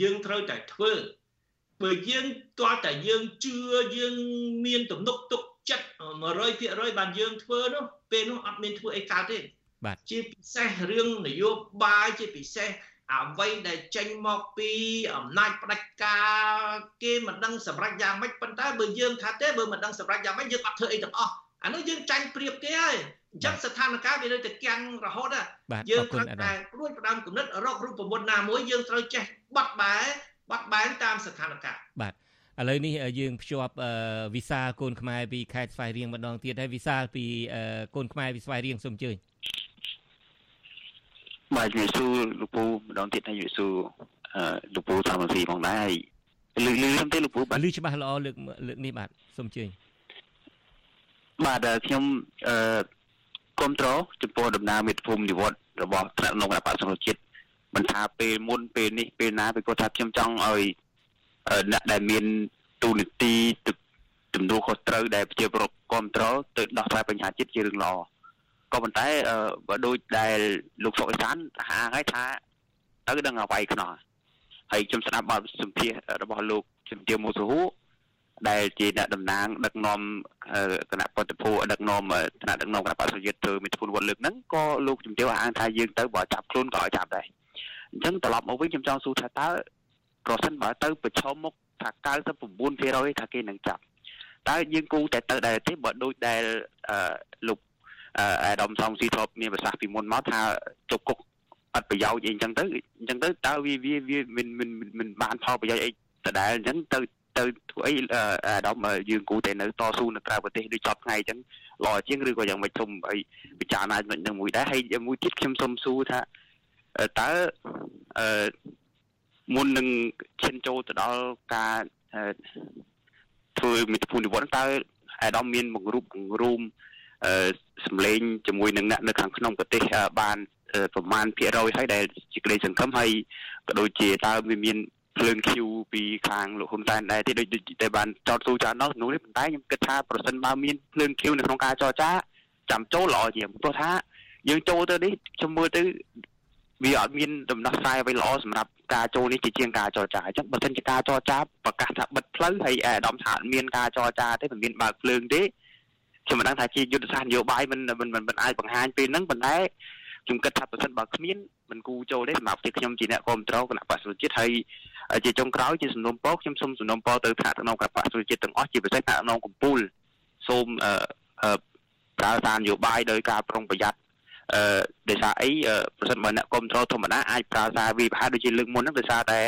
S3: យើងត្រូវតែធ្វើ បើយើងទាល់តែយើងជឿយើងមានទំនុកទុកចិត្ត100%បានយើងធ្វើនោះពេលនោះអត់មានធ្វើអីកើតទេ
S2: បាទ
S3: ជាពិសេសរឿងនយោបាយជាពិសេសអ្វីដែលចេញមកពីអំណាចផ្ដាច់ការគេមិនដឹងសម្រាប់យ៉ាងម៉េចប៉ុន្តែបើយើងថាទេបើមិនដឹងសម្រាប់យ៉ាងម៉េចយើងអត់ធ្វើអីទាំងអស់អានោះយើងចាញ់ប្រៀបគេហើយអញ្ចឹងស្ថានភាពវានៅតែគាំងរហូត
S2: យើង
S3: ត្រូវតែព្រួយផ្ដើមគំនិតរករូបមន្តណាមួយយើងត្រូវចេះបាត់បែ បាត់បែនតាមស្ថានភាព
S2: បាទឥឡូវនេះយើងភ្ជាប់វិសាលកូនខ្មែរពីខេត្តស្វាយរៀងម្ដងទៀតហើយវិសាលពីកូនខ្មែរពីស្វាយរៀងសូមអញ្ជើញ
S4: បាទជំរាបសួរលោកពូម្ដងទៀតហើយជំរាបសួរលោកពូធម្មស៊ីផងដែរលើកលើកទេលោកពូ
S2: បាទលើច្បាស់ល្អលើកលើកនេះបាទសូមអញ្ជើញ
S4: បាទខ្ញុំអឺគ្រប់គ្រងចំពោះដំណើរមេត្តាភូមិនិវត្តរបស់ថ្នាក់នគរបាលសង្គមជាតិ មិនថាពេលមុនពេលនេះពេលណាពេលគាត់ថាខ្ញុំចង់ឲ្យអ្នកដែលមានទូនីតិទំនួលខុសត្រូវដែលប្រជាពលរដ្ឋគ្រប់គ្រងទៅដោះស្រាយបញ្ហាជាតិជារឿងល្អក៏ប៉ុន្តែបើដូចដែលលោកសុកអេសានហាងហើយថាទៅដឹងអ្វីខ្នោះហើយខ្ញុំស្ដាប់បទសម្ភាសរបស់លោកជំទាវមូសហូដែលជាអ្នកតំណាងដឹកនាំគណៈបដិភូដឹកនាំគណៈដឹកនាំគណៈបក្សយុទ្ធធ្វើមេធនវត្តលើកហ្នឹងក៏លោកជំទាវអាងថាយើងទៅបើចាប់ខ្លួនក៏ឲ្យចាប់ដែរ អញ្ចឹងត្រឡប់មកវិញខ្ញុំចង់សួរថាតើប្រសិនបើទៅប្រឈមមុខថា99%ថាគេនឹងចាប់តើយើងគូតែទៅដែរទេបើដូចដែលលោកអាដាមសំស៊ីធ្លាប់មានប្រសាសន៍ពីមុនមកថាជុកគុកអត់ប្រយោជន៍អីអញ្ចឹងទៅអញ្ចឹងទៅតើវាវាវាមិនមិនមិនបានផលប្រយោជន៍អីដដែលអញ្ចឹងទៅទៅធ្វើអីអាដាមយើងគូតែនៅតស៊ូនៅក្រៅប្រទេសដូចចប់ថ្ងៃអញ្ចឹងល្អជាងឬក៏យ៉ាងម៉េចធំអីពិចារណានឹងមួយដែរហើយមួយទៀតខ្ញុំសុំសួរថា តើអឺមុននឹងឈានចូលទៅដល់ការធ្វើមិត្តភូមិនិវត្តន៍តើអាដាមមានបង្រួបបង្រួមអឺសម្លេងជាមួយនឹងអ្នកនៅខាងក្នុងប្រទេសបានប្រមាណភាគរយហើយដែលជាក្តីសង្ឃឹមហើយក៏ដូចជាតើវាមានភ្លើង Q ពីខាងលោកហ៊ុនសែនដែរទេដូចតែបានចោតទូចានោះនោះនេះប៉ុន្តែខ្ញុំគិតថាប្រសិនបើមានភ្លើង Q នៅក្នុងការចរចាចាំចូលល្អជាងព្រោះថាយើងចូលទៅនេះខ្ញុំមើលទៅ វាអត់មានដំណោះស្រាយអ្វីល្អសម្រាប់ការចូលនេះជាជាងការចរចាអញ្ចឹងបើមិនជាការចរចាប្រកាសថាបិទផ្លូវហើយអាដាមថាអត់មានការចរចាទេមិនមានបើកភ្លើងទេខ្ញុំមិនដឹងថាជាយុទ្ធសាស្ត្រនយោបាយមិនមិនមិនអាចបង្ហាញពេលហ្នឹងប៉ុន្តែខ្ញុំគិតថាប្រសិនបើគ្មានមិនគូចូលទេសម្រាប់ទីខ្ញុំជាអ្នកគ្រប់គ្រងគណៈបក្សប្រជាជាតិហើយជាចុងក្រោយជាសំណុំពរខ្ញុំសូមសំណុំពរទៅថ្នាក់ដឹកនាំគណៈបក្សប្រជាជាតិទាំងអស់ជាពិសេសថ្នាក់ដឹកនាំកម្ពុជាសូមអឺប្រើសារនយោបាយដោយការប្រុងប្រយ័ត្ន អឺដោយសារអីប្រសិនបើអ្នកគ្រប់គ្រងធម្មតាអាចប្រើសារវិប្រហែលដូចជាលើកមុនហ្នឹងដោយសារតែ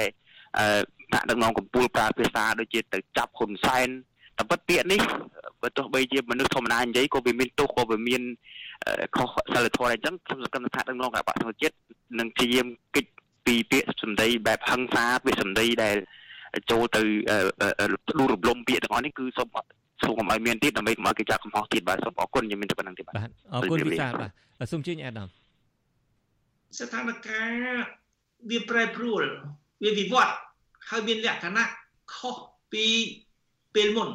S4: អឺថ្នាក់ដឹកនាំកម្ពុជាប្រើភាសាដូចជាទៅចាប់ហ៊ុនសែនតែពិតពាក្យនេះបើទោះបីជាមនុស្សធម្មតានិយាយក៏វាមានទោសក៏វាមានខុសសិលធម៌អញ្ចឹងខ្ញុំសង្កត់ថាដឹកនាំគណៈបក្សប្រជាជាតិនឹងព្យាយាមគិតពីពាក្យសម្ដីបែបហឹង្សាពាក្យសម្ដីដែលចូលទៅដួលរំលំពាក្យទាំងអស់នេះគឺសូម សូមឲ្យមានទៀតដើម្បីកុំឲ្យគេចាក់កំហុសទៀតបាទសូមអរគុណខ្ញុំមានតែប៉ុណ្្នឹងទេបាទ
S2: អរគុណវិសាលបាទសូមជឿអាដាម
S3: ស្ថានភាពវាប្រែប្រួលវាវិវត្តហើយមានលក្ខណៈខុសពីពេលមុន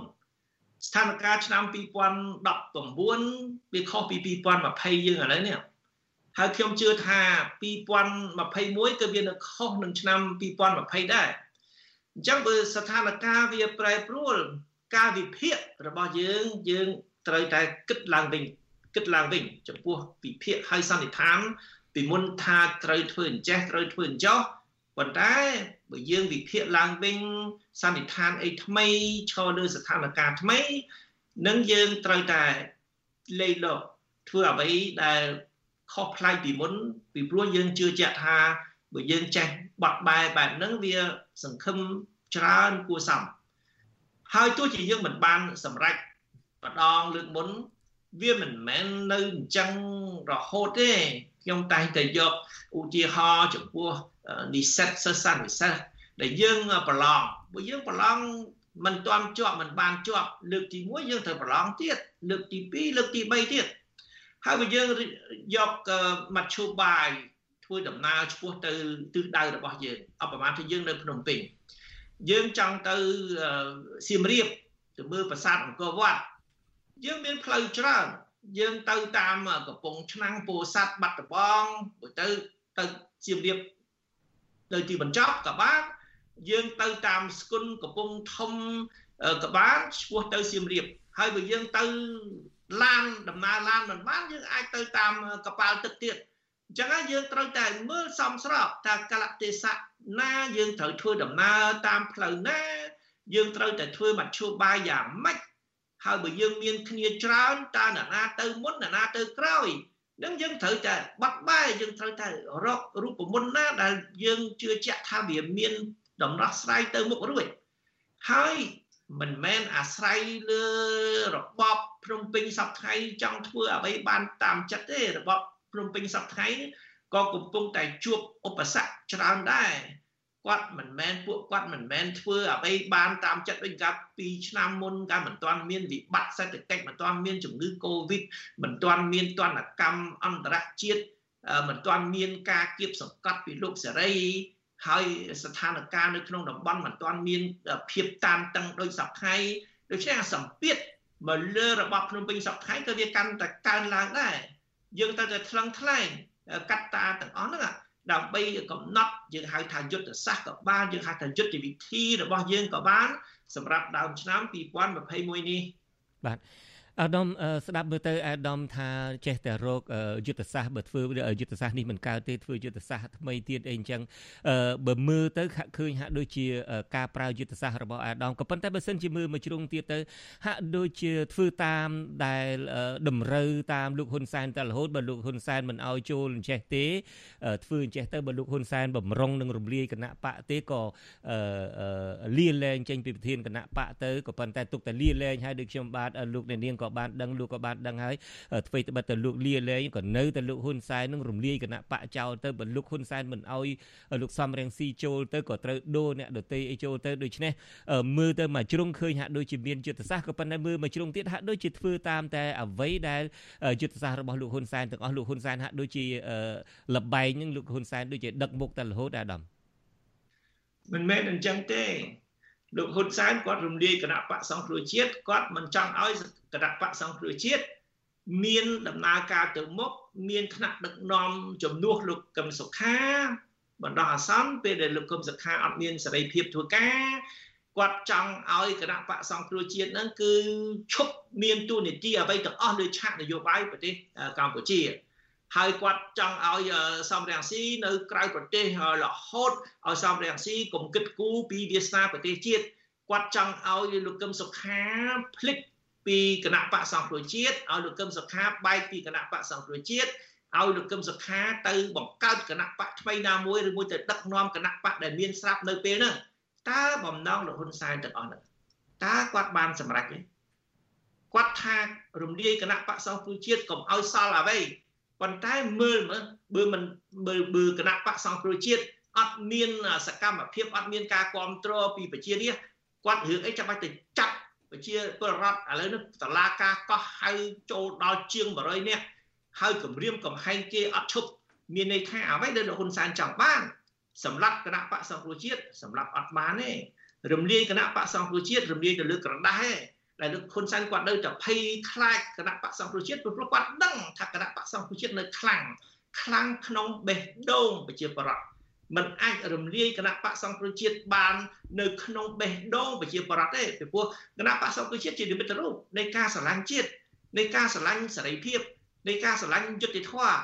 S3: ស្ថានភាពឆ្នាំ2019វាខុសពី2020យើងឥឡូវនេះហើយខ្ញុំជឿថា2021ក៏វានៅខុសនឹងឆ្នាំ2020ដែរអញ្ចឹងបើស្ថានភាពវាប្រែប្រួល ការវិភាគរបស់យើងយើងត្រូវតែគិតឡើងវិញគិតឡើងវិញចំពោះវិភាគហើយសន្និដ្ឋានពីមុនថាត្រូវធ្វើអញ្ចេះត្រូវធ្វើអញ្ចោះប៉ុន្តែបើយើងវិភាគឡើងវិញសន្និដ្ឋានអីថ្មីឈរលើស្ថានភាពថ្មីនឹងយើងត្រូវតែលេខលោកធ្វើអ្វីដែលខុសប្លែកពីមុនពីព្រោះយើងជឿជាក់ថាបើយើងចេះបត់បែបែបហ្នឹងវាសង្ឃឹមច្រើនគួរសម ហើយទោះជាយើងមិនបានសម្រេចម្ដងលើកមុនវាមិនមែននៅអញ្ចឹងរហូតទេខ្ញុំតែងតែយកឧទាហរណ៍ចំពោះនិស្សិតសិស្សសាស្ត្រវិសេសដែលយើងប្រឡងបើយើងប្រឡងមិនទាន់ជាប់មិនបានជាប់លើកទី1យើងត្រូវប្រឡងទៀតលើកទី2លើកទី3ទៀតហើយបើយើងយកមធ្យោបាយធ្វើដំណើរឆ្ពោះទៅទិសដៅរបស់យើងអបប្រមាណថាយើងនៅភ្នំពេញ យើងចង់ទៅសៀមរាបទៅមើលប្រាសាទអង្គរវត្តយើងមានផ្លូវច្រើនយើងទៅតាមកំពង់ឆ្នាំងពោធិ៍សាត់បាត់ដំបងទៅទៅសៀមរាបទៅទីបញ្ចប់ក៏បានយើងទៅតាមស្គុនកំពង់ធំក៏បានឆ្ពោះទៅសៀមរាបហើយបើយើងទៅឡានដំណើរឡានមិនបានយើងអាចទៅតាមកប៉ាល់ទឹកទៀត អញ្ចឹងហើយយើងត្រូវតែមើលសំស្របថាកលៈទេសៈណាយើងត្រូវធ្វើដំណើរតាមផ្លូវណា យើងត្រូវតែធ្វើមធ្យោបាយយ៉ាងម៉េចហើយបើយើងមានគ្នាច្រើនតើអ្នកណាទៅមុនអ្នកណាទៅក្រោយនឹងយើងត្រូវតែបាត់បែយើងត្រូវតែរករូបមន្តណាដែលយើងជឿជាក់ថាវាមានដំណោះស្រាយទៅមុខរួចហើយមិនមែនអាស្រ័យលើរបបភ្នំពេញសប្ថ្ងៃចង់ធ្វើអ្វីបានតាមចិត្តទេរបប ភ្នំពេញសប្ថ្ងៃក៏កំពុងតែជួបឧបសគ្គច្រើនដែរគាត់មិនមែនពួកគាត់មិនមែនធ្វើអ្វីបានតាមចិត្តវិញកាលពីឆ្នាំមុនកាលមិនទាន់មានវិបត្តិសេដ្ឋកិច្ចមិនទាន់មានជំងឺ Covid មិនទាន់មានទណ្ឌកម្មអន្តរជាតិមិនទាន់មានការគៀបសង្កត់ពីលោកសេរីហើយស្ថានភាពនៅក្នុងតំបន់មិនទាន់មានភាពតានតឹងដោយសពថ្ងៃដូច្នេះអាសម្ពាធមកលើរបបភ្នំពេញសពថ្ងៃក៏វាកាន់តែកើនឡើងដែរ យើងត្រូវតែថ្លឹងថ្លែងកត្តាទាំងអស់ហ្នឹងដើម្បីកំណត់យើងហៅថាយុទ្ធសាស្ត្រក៏បានយើងហៅថាយុទ្ធវិធីរបស់យើងក៏បានសម្រាប់ដើមឆ្នាំ2021នេះ
S2: បាទ អាដាមស្ដាប់មើលទៅអាដាមថាចេះតែរកយុទ្ធសាស្ត្របើធ្វើយុទ្ធសាស្ត្រនេះមិនកើតទេធ្វើយុទ្ធសាស្ត្រថ្មីទៀតអីអញ្ចឹងបើមើលទៅហាក់ឃើញហាក់ដូចជាការប្រើយុទ្ធសាស្ត្ររបស់អាដាមក៏ប៉ុន្តែបើសិនជាមើលមួយជ្រុងទៀតទៅហាក់ដូចជាធ្វើតាមដែលតម្រូវតាមលោកហ៊ុនសែនតែរហូតបើលោកហ៊ុនសែនមិនអោយចូលអញ្ចេះទេធ្វើអញ្ចេះទៅបើលោកហ៊ុនសែនបំរុងនឹងរំលាយគណៈបកទេក៏លាលែងចេញពីប្រធានគណៈបកទៅក៏ប៉ុន្តែទុកតែលាលែងហើយដូចខ្ញុំបាទលោកអ្នកនាងក៏បានដឹងលោកក៏បានដឹងហើយអ្វីត្បិតតែលោកលាលែងក៏នៅតែលោកហ៊ុនសែននឹងរំលាយគណៈបកចោលទៅបើលោកហ៊ុនសែនមិនអោយលោកសំរៀងស៊ីចូលទៅក៏ត្រូវដូរអ្នកដតីអីចូលទៅដូច្នេះមើលទៅមួយជ្រុងឃើញហាក់ដូចជាមានយុទ្ធសាស្ត្រក៏ប៉ុន្តែមើលមួយជ្រុងទៀតហាក់ដូចជាធ្វើតាមតែអ្វីដែលយុទ្ធសាស្ត្ររបស់លោកហ៊ុនសែនទាំងអស់លោកហ៊ុនសែនហាក់ដូចជាលបែងនឹងលោកហ៊ុនសែនដូចជាដឹកមុខតែរហូតអាដាម
S3: មិនមែនអញ្ចឹងទេ លោកហ៊ុនសែនគាត់រំលាយគណៈបកសង្គ្រោះជាតិគាត់មិនចង់ឲ្យគណៈបកសង្គ្រោះជាតិមានដំណើរការទៅមុខមានថ្នាក់ដឹកនាំជំនួសលោកកឹមសុខាបណ្ដោះអាសន្នពេលដែលលោកកឹមសុខាអត់មានសេរីភាពធ្វើការគាត់ចង់ឲ្យគណៈបកសង្គ្រោះជាតិហ្នឹងគឺឈប់មានទូនីតិអ្វីទាំងអស់លើឆាកនយោបាយប្រទេសកម្ពុជា ហើយគាត់ចង់ឲ្យសំរងស៊ីនៅក្រៅប្រទេសរហូតឲ្យសំរងស៊ីកុំគិតគូរពីវាសនាប្រទេសជាតិគាត់ចង់ឲ្យលោកកឹមសុខាភ្លេចពីគណៈបកសង្គ្រោះជាតិឲ្យលោកកឹមសុខាបែកពីគណៈបកសង្គ្រោះជាតិឲ្យលោកកឹមសុខាទៅបង្កើតគណៈបកថ្មីណាមួយឬមួយទៅដឹកនាំគណៈបកដែលមានស្រាប់នៅពេលហ្នឹងតើបំណងលោកហ៊ុនសែនទាំងអស់ហ្នឹងតើគាត់បានសម្រេចទេគាត់ថារំលាយគណៈបកសង្គ្រោះជាតិកុំឲ្យសល់អ្វី ប៉ុន្តែមើលមើលបើមិនបើបើគណៈបកសង្គ្រោះជាតិអត់មានសកម្មភាពអត់មានការគ្រប់គ្រងពីប្រជារាស្ត្រគាត់រឿងអីចាំបាច់ទៅចាត់ប្រជាពលរដ្ឋឥឡូវនេះតឡាការកោះហៅចូលដល់ជាង100នាក់ហើយគម្រាមកំហែងគេអត់ឈប់មានន័យថាអ្វីដែលលោកហ៊ុនសែនចង់បានសម្រាប់គណៈបកសង្គ្រោះជាតិសម្រាប់អត់បានទេរំលាយគណៈបកសង្គ្រោះជាតិរំលាយទៅលើក្រដាស់ទេ ដែលលោកហ៊ុនសែនគាត់នៅតែភ័យខ្លាចគណៈបកសង្គ្រោះជាតិព្រោះគាត់ដឹងថាគណៈបកសង្គ្រោះជាតិនៅខ្លាំងខ្លាំងក្នុងបេះដូងប្រជាប្រដ្ឋมันអាចរំលាយគណៈបកសង្គ្រោះជាតិបាននៅក្នុងបេះដូងប្រជាប្រដ្ឋទេពីព្រោះគណៈបកសង្គ្រោះជាតិជានិមិត្តរូបនៃការស្រឡាញ់ជាតិនៃការស្រឡាញ់សេរីភាពនៃការស្រឡាញ់យុត្តិធម៌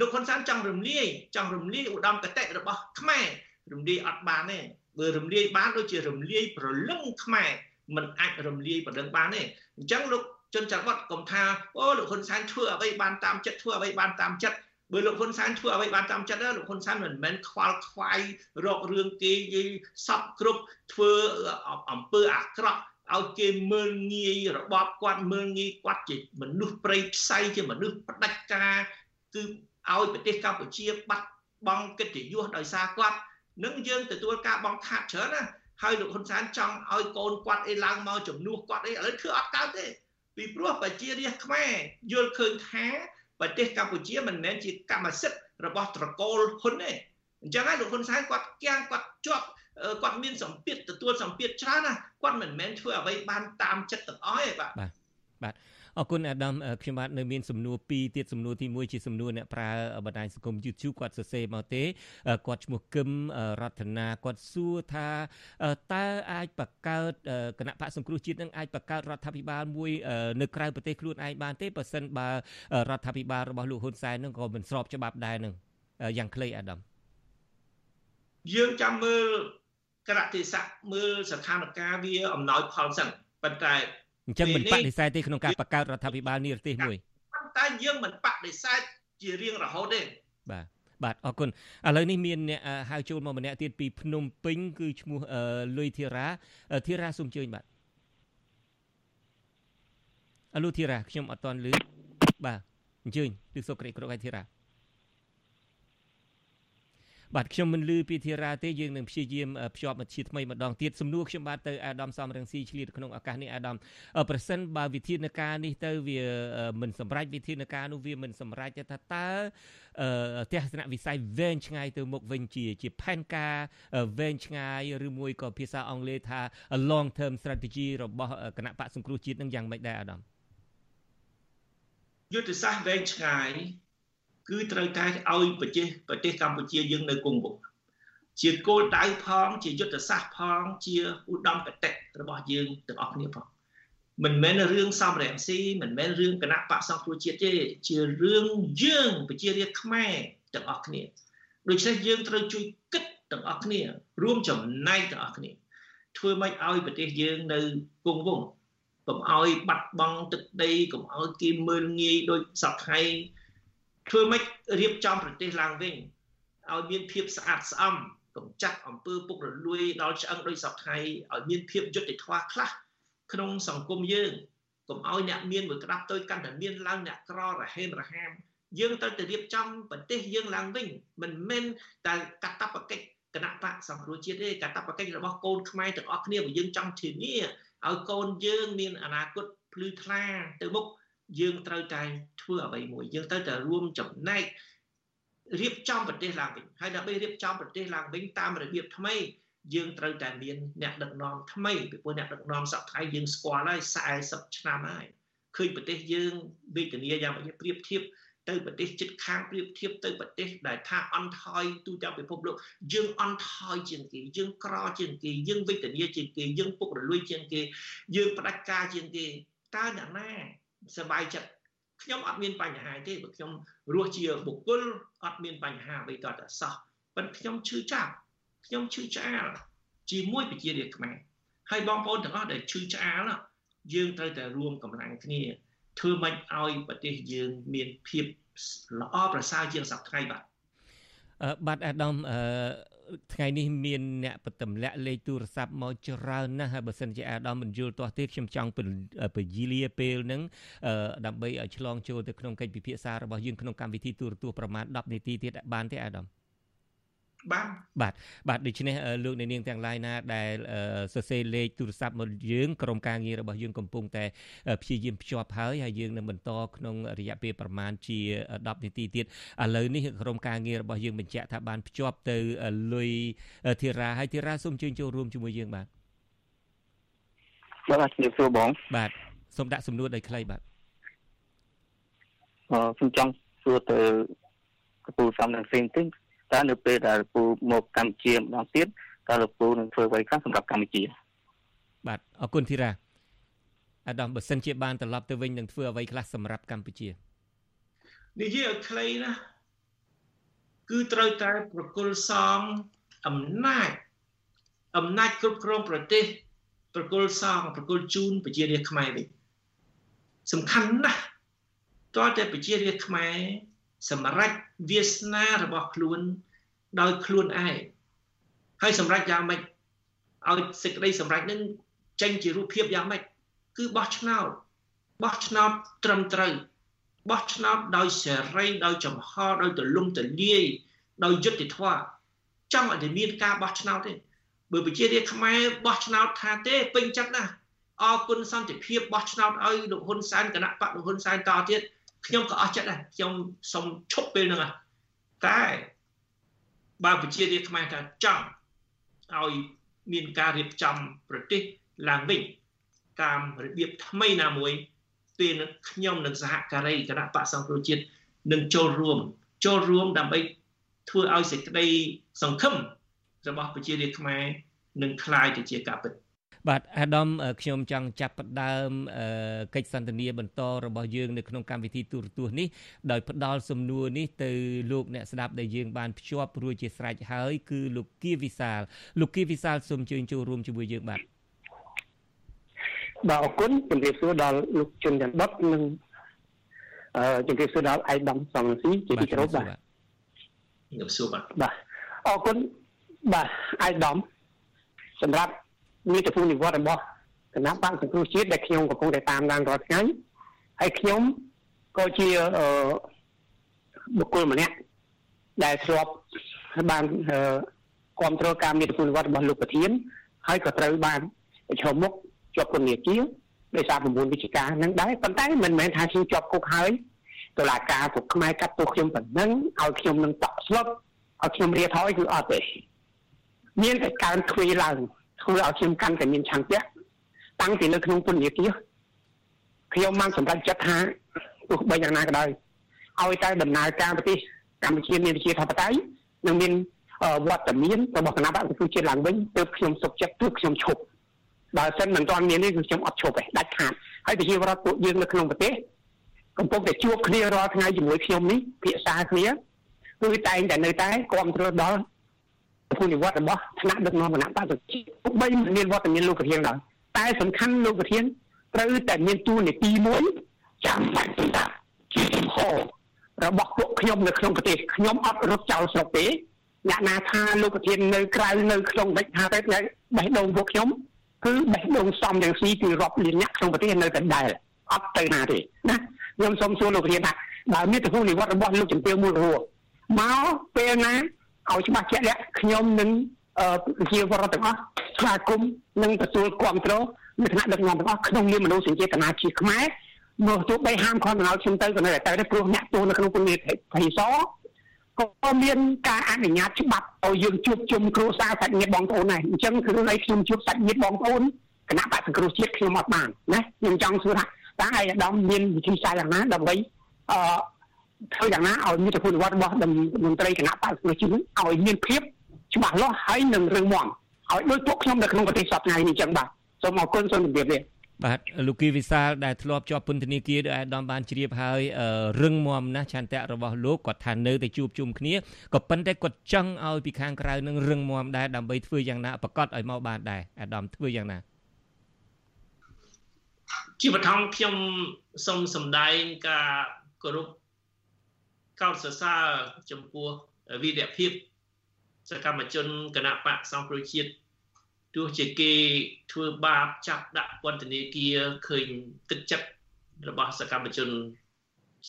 S3: លោកហ៊ុនសែនចង់រំលាយចង់រំលាយឧត្តមគតិរបស់ខ្មែររំលាយអត់បានទេបើរំលាយបានដូចជារំលាយប្រលឹងខ្មែរ มันអាចរំលាយប្រលឹងបានទេអញ្ចឹងលោកជនច័ន្ទវត្តកុំថាអូលោកហ៊ុនសែនធ្វើអ្វីបានតាមចិត្តធ្វើអ្វីបានតាមចិត្តបើលោកហ៊ុនសែនធ្វើអ្វីបានតាមចិត្តលោកហ៊ុនសែនមិនមែនខ្វល់ខ្វាយរករឿងគេយីសពគ្រប់ធ្វើអំពើអាក្រក់ឲ្យគេមើលងាយរបបគាត់មើលងាយគាត់ជាមនុស្សប្រៃផ្សៃជាមនុស្សផ្ដាច់ការគឺឲ្យប្រទេសកម្ពុជាបាត់បង់កិត្តិយសដោយសារគាត់នឹងយើងទទួលការបងខាត់ច្រើនណា ហើយលោកហ៊ុនសែនចង់ឲ្យកូនគាត់អីឡើងមកជំនួសគាត់អីឥឡូវធ្វើអត់កើតទេពីព្រោះប្រជារាស្ត្រខ្មែរយល់ឃើញថាប្រទេសកម្ពុជាមិនមែនជាកម្មសិទ្ធិរបស់ត្រកូលហ៊ុនទេអញ្ចឹងហើយលោកហ៊ុនសែនគាត់គាំងគាត់ជាប់គាត់មានសម្ពាធទទួលសម្ពាធច្រើនណាគាត់មិនមែនធ្វើអ្វីបានតាមចិត្តទាំងអស់ទេបាទ
S2: បាទបាទ អរគុណអាដាមខ្ញុំបាទនៅមានសំណួរពីរទៀតសំណួរទី1ជាសំណួរអ្នកប្រើបណ្ដាញសង្គម YouTube គាត់សរសេរមកទេគាត់ឈ្មោះគឹមរតនាគាត់សួរថាតើអាចបង្កើតគណៈបកសង្គ្រោះជាតិនឹងអាចបង្កើតរដ្ឋាភិបាលមួយនៅក្រៅប្រទេសខ្លួនឯងបានទេបើសិនបើរដ្ឋាភិបាលរបស់លោកហ៊ុនសែននឹងក៏មិនស្របច្បាប់ដែរនឹងយ៉ាងខ្លីអាដាម
S3: យើងចាំមើលក្រតិស័កមើលស្ថានភាពវាអំណោយផលសិនប៉ុន្តែ
S2: អញ្ចឹងមិនបដិសេធទេក្នុងការបង្កើតរដ្ឋាភិបាលនិរទេសមួយ
S3: ប៉ុន្តែយើងមិនបដិសេធជារៀងរហូតទេ
S2: បាទបាទអរគុណឥឡូវនេះមានអ្នកហៅចូលមកម្នាក់ទៀតពីភ្នំពេញគឺឈ្មោះលុយធីរ៉ាធីរ៉ាសូមជើញបាទអលូធីរ៉ាខ្ញុំអត់តន់លឺបាទអញ្ជើញទិសុក្រេក្រកឲ្យធីរ៉ា បាទខ្ញុំមិនលឺពីធីរ៉ាទេយើងនឹងព្យាយាមភ្ជាប់មធ្យថ្មីម្ដងទៀតសំណួរខ្ញុំបាទទៅអាដាមសំរងស៊ីឆ្លៀតក្នុងឱកាសនេះអាដាមប្រសិនបើវិធានការនេះទៅវាមិនសម្រេចវិធានការនោះវាមិនសម្រេចទេថាតើទស្សនវិស័យវែងឆ្ងាយទៅមុខវិញជាជាផែនការវែងឆ្ងាយឬមួយក៏ភាសាអង់គ្លេសថា long term strategy របស់គណៈបកសង្គ្រោះជាតិនឹងយ៉ាងម៉េចដែរអាដាម
S3: យុទ្ធសាស្ត្រវែងឆ្ងាយ គឺត្រូវតែឲ្យប្រទេសប្រទេសកម្ពុជាយើងនៅគង់វង្សជាគោលដៅផង ជាយុទ្ធសាស្ត្រផង ជាឧត្តមគតិរបស់យើងទាំងអស់គ្នាផងមិនមែនរឿងសំរងស៊ីមិនមែនរឿងគណៈបកសង្គ្រោះជាតិទេជារឿងយើងប្រជារាស្ត្រខ្មែរទាំងអស់គ្នាដូច្នេះយើងត្រូវជួយគិតទាំងអស់គ្នា រួមចំណែកទាំងអស់គ្នា ធ្វើម៉េចឲ្យប្រទេសយើងនៅគង់វង្សកុំឲ្យបាត់បង់ទឹកដីកុំឲ្យគេមើលងាយដោយសពថ្ងៃ ធ្វើម៉េចរៀបចំប្រទេសឡើងវិញឲ្យមានភាពស្អាតស្អំកុំចាក់អំពើពុករលួយដល់ឆ្អឹងដោយសពថ្ងៃឲ្យមានភាពយុត្តិធម៌ខ្លះក្នុងសង្គមយើងកុំឲ្យអ្នកមានមួយក្តាប់ទៅកាន់តែមានឡើងអ្នកក្ររហេមរហាមយើងត្រូវតែរៀបចំប្រទេសយើងឡើងវិញមិនមែនតែកតបកិច្ចគណៈបកសង្គ្រោះជាតិទេកតបកិច្ចរបស់កូនខ្មែរទាំងអស់គ្នាបើយើងចង់ធានាឲ្យកូនយើងមានអនាគតភ្លឺថ្លាទៅមុខ យើងត្រូវតែធ្វើអ្វីមួយយើងត្រូវតែរួមចំណែករៀបចំប្រទេសឡើងវិញហើយដើម្បីរៀបចំប្រទេសឡើងវិញតាមរបៀបថ្មីយើងត្រូវតែមានអ្នកដឹកនាំថ្មីពីព្រោះអ្នកដឹកនាំសប្តាហ៍យើងស្គាល់ហើយ40ឆ្នាំហើយឃើញប្រទេសយើងវេទនាយ៉ាងម៉េចប្រៀបធៀបទៅប្រទេសជិតខាងប្រៀបធៀបទៅប្រទេសដែលថាអន់ថយទូទាំងពិភពលោកយើងអន់ថយជាងគេយើងក្រជាងគេយើងវេទនាជាងគេយើងពុករលួយជាងគេយើងផ្ដាច់ការជាងគេតើអ្នកណា សบายចិត្តខ្ញុំអត់មានបញ្ហាទេបើខ្ញុំរស់ជាបុគ្គលអត់មានបញ្ហាអ្វីតតែសោះប៉ុន្តែខ្ញុំឈឺចាប់ខ្ញុំឈឺឆ្អាលជាមួយប្រជារាស្ត្រខ្មែរហើយបងប្អូនទាំងអស់ដែលឈឺឆ្អាលយើងត្រូវតែរួមកម្លាំងគ្នាធ្វើម៉េចឲ្យប្រទេសយើងមានភាពល្អប្រសើរជាងសប្តាហ៍ថ្ងៃបាទ
S2: បាទអាដាមអឺ ថ្ងៃនេះមានអ្នកបទម្លាក់លេខទូរស័ព្ទមកច្រើនណាស់ហើយបើសិនជាអាដាមមិនយល់ទាស់ទេខ្ញុំចង់ពយលាពេលហ្នឹងដើម្បីឲ្យឆ្លងចូលទៅក្នុងកិច្ចពិភាក្សារបស់យើងក្នុងកម្មវិធីទូរទស្សន៍ប្រមាណ10នាទីទៀតបានទេអាដាម
S3: បាទ
S2: បាទបាទដូច្នេះលោកអ្នកនាងទាំងឡាយណាដែលសរសេរលេខទូរស័ព្ទមកយើងក្រុមការងាររបស់យើងកំពុងតែព្យាយាមភ្ជាប់ហើយហើយយើងនឹងបន្តក្នុងរយៈពេលប្រមាណជា10នាទីទៀតឥឡូវនេះក្រុមការងាររបស់យើងបញ្ជាក់ថាបានភ្ជាប់ទៅលុយធីរ៉ាហើយធីរ៉ាសូមជើញចូលរួមជាមួយយើងបាទ
S5: បាទជំរាបសួរបង
S2: បាទសូមដាក់សំណួរដោយខ្លីបាទ
S5: អឺខ្ញុំចង់សួរទៅកពូសំនឹងផ្សេងតិច តើនៅពេលដែលលោកពូមកកម្ពុជាម្ដងទៀតតើលោកពូនឹងធ្វើអ្វីខ្លះសម្រាប់កម្ពុជា
S2: បាទអរគុណធីរ៉ាអាដាមបើសិនជាបានត្រឡប់ទៅវិញនឹងធ្វើអ្វីខ្លះសម្រាប់កម្ពុជា
S3: និយាយឲ្យខ្លីណាគឺត្រូវតែប្រគល់សងអំណាចអំណាចគ្រប់គ្រងប្រទេស ប្រគល់សងប្រគល់ជូនប្រជារាស្ត្រខ្មែរវិញសំខាន់ណាស់តើតែប្រជារាស្ត្រខ្មែរ សម្រេចវាសនារបស់ខ្លួនដោយខ្លួនឯងហើយសម្រេចយ៉ាងម៉េចឲ្យសេចក្តីសម្រេចនឹងចេញជារូបភាពយ៉ាងម៉េចគឺបោះឆ្នោតបោះឆ្នោតត្រឹមត្រូវបោះឆ្នោតដោយសេរីដោយចំហដោយទលំទលាយដោយយុត្តិធម៌ចង់ឲ្យមានការបោះឆ្នោតទេបើប្រជារាស្ត្រខ្មែរបោះឆ្នោតថាទេពេញចិត្តណាស់អរគុណសន្តិភាពបោះឆ្នោតឲ្យលោកហ៊ុនសែនគណៈបកលោកហ៊ុនសែនតទៀត ខ្ញុំក៏អស់ចិត្តដែរខ្ញុំសូមឈប់ពេលហ្នឹងតែបើប្រជារាស្ត្រខ្មែរថាចង់ឲ្យមានការរៀបចំប្រទេសឡើងវិញតាមរបៀបថ្មីណាមួយពេលនេះខ្ញុំនិងសហការីគណៈបកសង្គ្រោះជាតិនឹងចូលរួមចូលរួមដើម្បីធ្វើឲ្យសេចក្តីសង្ឃឹមរបស់ប្រជារាស្ត្រខ្មែរនឹងคลายទៅជាការពិត
S2: បាទអាដាមខ្ញុំចង់ចាប់ផ្ដើមកិច្ចសន្ទនាបន្តរបស់យើងនៅក្នុងកម្មវិធីទូរទស្សន៍នេះដោយផ្ដល់សំណួរនេះទៅលោកអ្នកស្ដាប់ដែលយើងបានភ្ជាប់រួចជាស្រេចហើយគឺលោកគៀវិសាលលោកគៀវិសាលសូមជើញចូលរួមជាមួយយើងបាទ
S5: បាទអរគុណជំរាបសួរដល់លោកជុនច័ន្ទដុតនិងអឺជំរាបសួរដល់អៃដាមសំស៊ីជាទីគោរពបាទ
S3: ជំរាបសួរបាទ
S5: បាទអរគុណបាទអៃដាមសម្រាប់ នីតិភូមិនិវត្តរបស់គណៈបកសង្គ្រោះជាតិដែលខ្ញុំកំពុងតែតាមដានរាល់ថ្ងៃហើយខ្ញុំក៏ជាបុគ្គលម្នាក់ដែលធ្លាប់បានគ្រប់គ្រងការនីតិភូមិនិវត្តរបស់លោកប្រធានហើយក៏ត្រូវបានប្រឈមមុខជាប់ពន្ធនាគារដោយសារ9វិជ្ជាការនឹងដែរប៉ុន្តែមិនមែនថាខ្ញុំជាប់គុកហើយតុលាការគុកខ្មែរកាត់ទោសខ្ញុំប៉ុណ្ណឹងឲ្យខ្ញុំនឹងតក់ស្លុតឲ្យខ្ញុំរៀថយគឺអត់ទេមានតែកើនទ្វីឡើង ធ្វើឲ្យខ្ញុំកាន់តែមានឆន្ទៈតាំងពីនៅក្នុងពន្ធនាគារខ្ញុំបានសម្រេចចិត្តថាទោះបីយ៉ាងណាក៏ដោយឲ្យតែដំណើរការប្រទេសកម្ពុជាមានប្រជាធិបតេយ្យនិងមានវត្តមានរបស់គណៈបកសង្គ្រោះជាតិឡើងវិញទើបខ្ញុំសុខចិត្តទើបខ្ញុំឈប់បើសិនមិនទាន់មាននេះគឺខ្ញុំអត់ឈប់ទេដាច់ខាតហើយប្រជាពលរដ្ឋពួកយើងនៅក្នុងប្រទេសកំពុងតែជួបគ្នារាល់ថ្ងៃជាមួយខ្ញុំនេះភាសាគ្នាគឺតែងតែនៅតែគ្រប់គ្រងដល់ ភូមិវត្តរបស់ថ្នាក់ដឹកនាំគណៈបកសង្គ្រោះជាតិទោះបីមិនមានវត្តមានលោកប្រធានដែរតែសំខាន់លោកប្រធានត្រូវតែមានតួនាទីមួយចាំបាច់តាជាហោរបស់ពួកខ្ញុំនៅក្នុងប្រទេសខ្ញុំអត់រត់ចោលស្រុកទេអ្នកណាថាលោកប្រធាននៅក្រៅនៅក្នុងវិជ្ជាទេបេះដូងពួកខ្ញុំគឺបេះដូងសំយ៉ាងស៊ីគឺរាប់លានអ្នកក្នុងប្រទេសនៅតែដែលអត់ទៅណាទេណាខ្ញុំសូមសួរលោកប្រធានថាបើមានទំហំនិវត្តរបស់លោកជំទាវមួយរស់មកពេលណា ឲ្យច្បាស់ជាក់លាក់ខ្ញុំនឹងជាវរដ្ឋទាំងអស់ស្វាគមន៍និងទទួលគ្រប់គ្រងនៅថ្នាក់ដឹកនាំទាំងអស់ក្នុងនាមមនុស្សសេចក្ដីជាខ្មែរមកទោះបីហាមខំដល់ខ្ញុំទៅក៏នៅតែទៅព្រោះអ្នកទោសនៅក្នុងពន្ធនាគារភ័យសក៏មានការអនុញ្ញាតច្បាប់ឲ្យយើងជួបជុំគ្រួសារសាច់ញាតិបងប្អូនដែរអញ្ចឹងគឺឲ្យខ្ញុំជួបសាច់ញាតិបងប្អូនគណៈបកសង្គ្រោះជាតិខ្ញុំអត់បានណាខ្ញុំចង់សួរថាតើឯកឧត្តមមានវិធីសាស្ត្រយ៉ាងណាដើម្បីអឺ ធ្វើយ៉ាងណាឲ្យមានប្រព័ន្ធវត្តរបស់មន្ត្រីគណៈបកសង្គ្រោះជាតិឲ្យមានភាពច្បាស់លាស់ហើយនឹងរឹងមាំឲ្យដូចពួកខ្ញុំនៅក្នុងប្រទេសសពថ្ងៃនេះអញ្ចឹងបាទសូមអរគុណសូមជម្រាបលា
S2: បាទលោកគីវិសាលដែលធ្លាប់ជាប់ពន្ធនាគារដោយអាដាមបានជ្រាបហើយរឹងមាំណាស់ឆន្ទៈរបស់លោកគាត់ថានៅតែជួបជុំគ្នាក៏ប៉ុន្តែគាត់ចង់ឲ្យពីខាងក្រៅនឹងរឹងមាំដែរដើម្បីធ្វើយ៉ាងណាប្រកាសឲ្យមកបានដែរអាដាមធ្វើយ៉ាងណា
S3: ជាបឋមខ្ញុំសូមសម្ដែងការគោរព កោតសរសើរចំពោះវីរភាពសកម្មជនគណៈបកសង្គ្រោះជាតិទោះជាគេធ្វើបាបចាប់ដាក់ពន្ធនាគារឃើញទឹកចិត្តរបស់សកម្មជន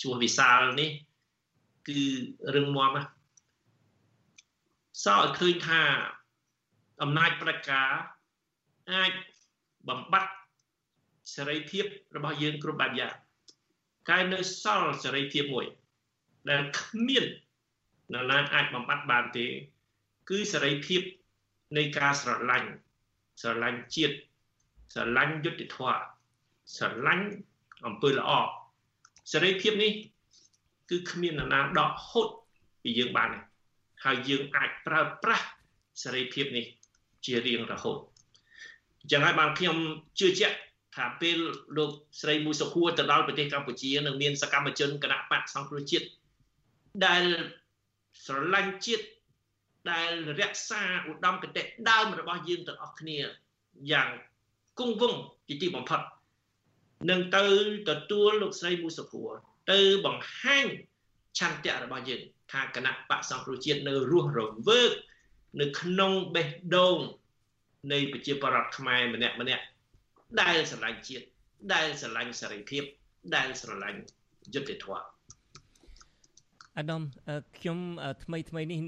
S3: ជួសវិសាលនេះគឺរឹងមាំណាស់សោឲ្យឃើញថាអំណាចប្រការអាចបំបត្តិសេរីភាពរបស់យើងគ្រប់បែបយ៉ាងតែនៅសល់សេរីភាពមួយ ដែលគ្មាននរណាអាចបំបត្តិបានទេ គឺសេរីភាពនៃការស្រឡាញ់ស្រឡាញ់ជាតិស្រឡាញ់យុត្តិធម៌ស្រឡាញ់អំពើល្អសេរីភាពនេះ គឺគ្មាននរណាដកហូតពីយើងបានទេហើយយើងអាចប្រើប្រាស់សេរីភាពនេះ ជារៀងរហូតអញ្ចឹងហើយបានខ្ញុំជឿជាក់ថាពេលលោកស្រីមូសុខួរទៅដល់ប្រទេសកម្ពុជានឹងមានសកម្មជនគណៈបកសង្គ្រោះជាតិ ដែលស្រឡាញ់ជាតិដែលរក្សាឧត្តមគតិដើមរបស់យើងទាំងអស់គ្នាយ៉ាងគង់វង្សជាទីបំផុតនឹងទៅទទួលលោកស្រីមូសុខួរទៅបង្ហាញឆន្ទៈរបស់យើងថាគណៈបកសង្គ្រោះជាតិនៅរស់រវើកនៅក្នុងបេះដូងនៃប្រជាប្រដ្ឋខ្មែរម្នាក់ម្នាក់ដែលស្រឡាញ់ជាតិដែលស្រឡាញ់សេរីភាពដែលស្រឡាញ់យុត្តិធម៌
S2: អាដាមខ្ញុំថ្មីថ្មីនេះ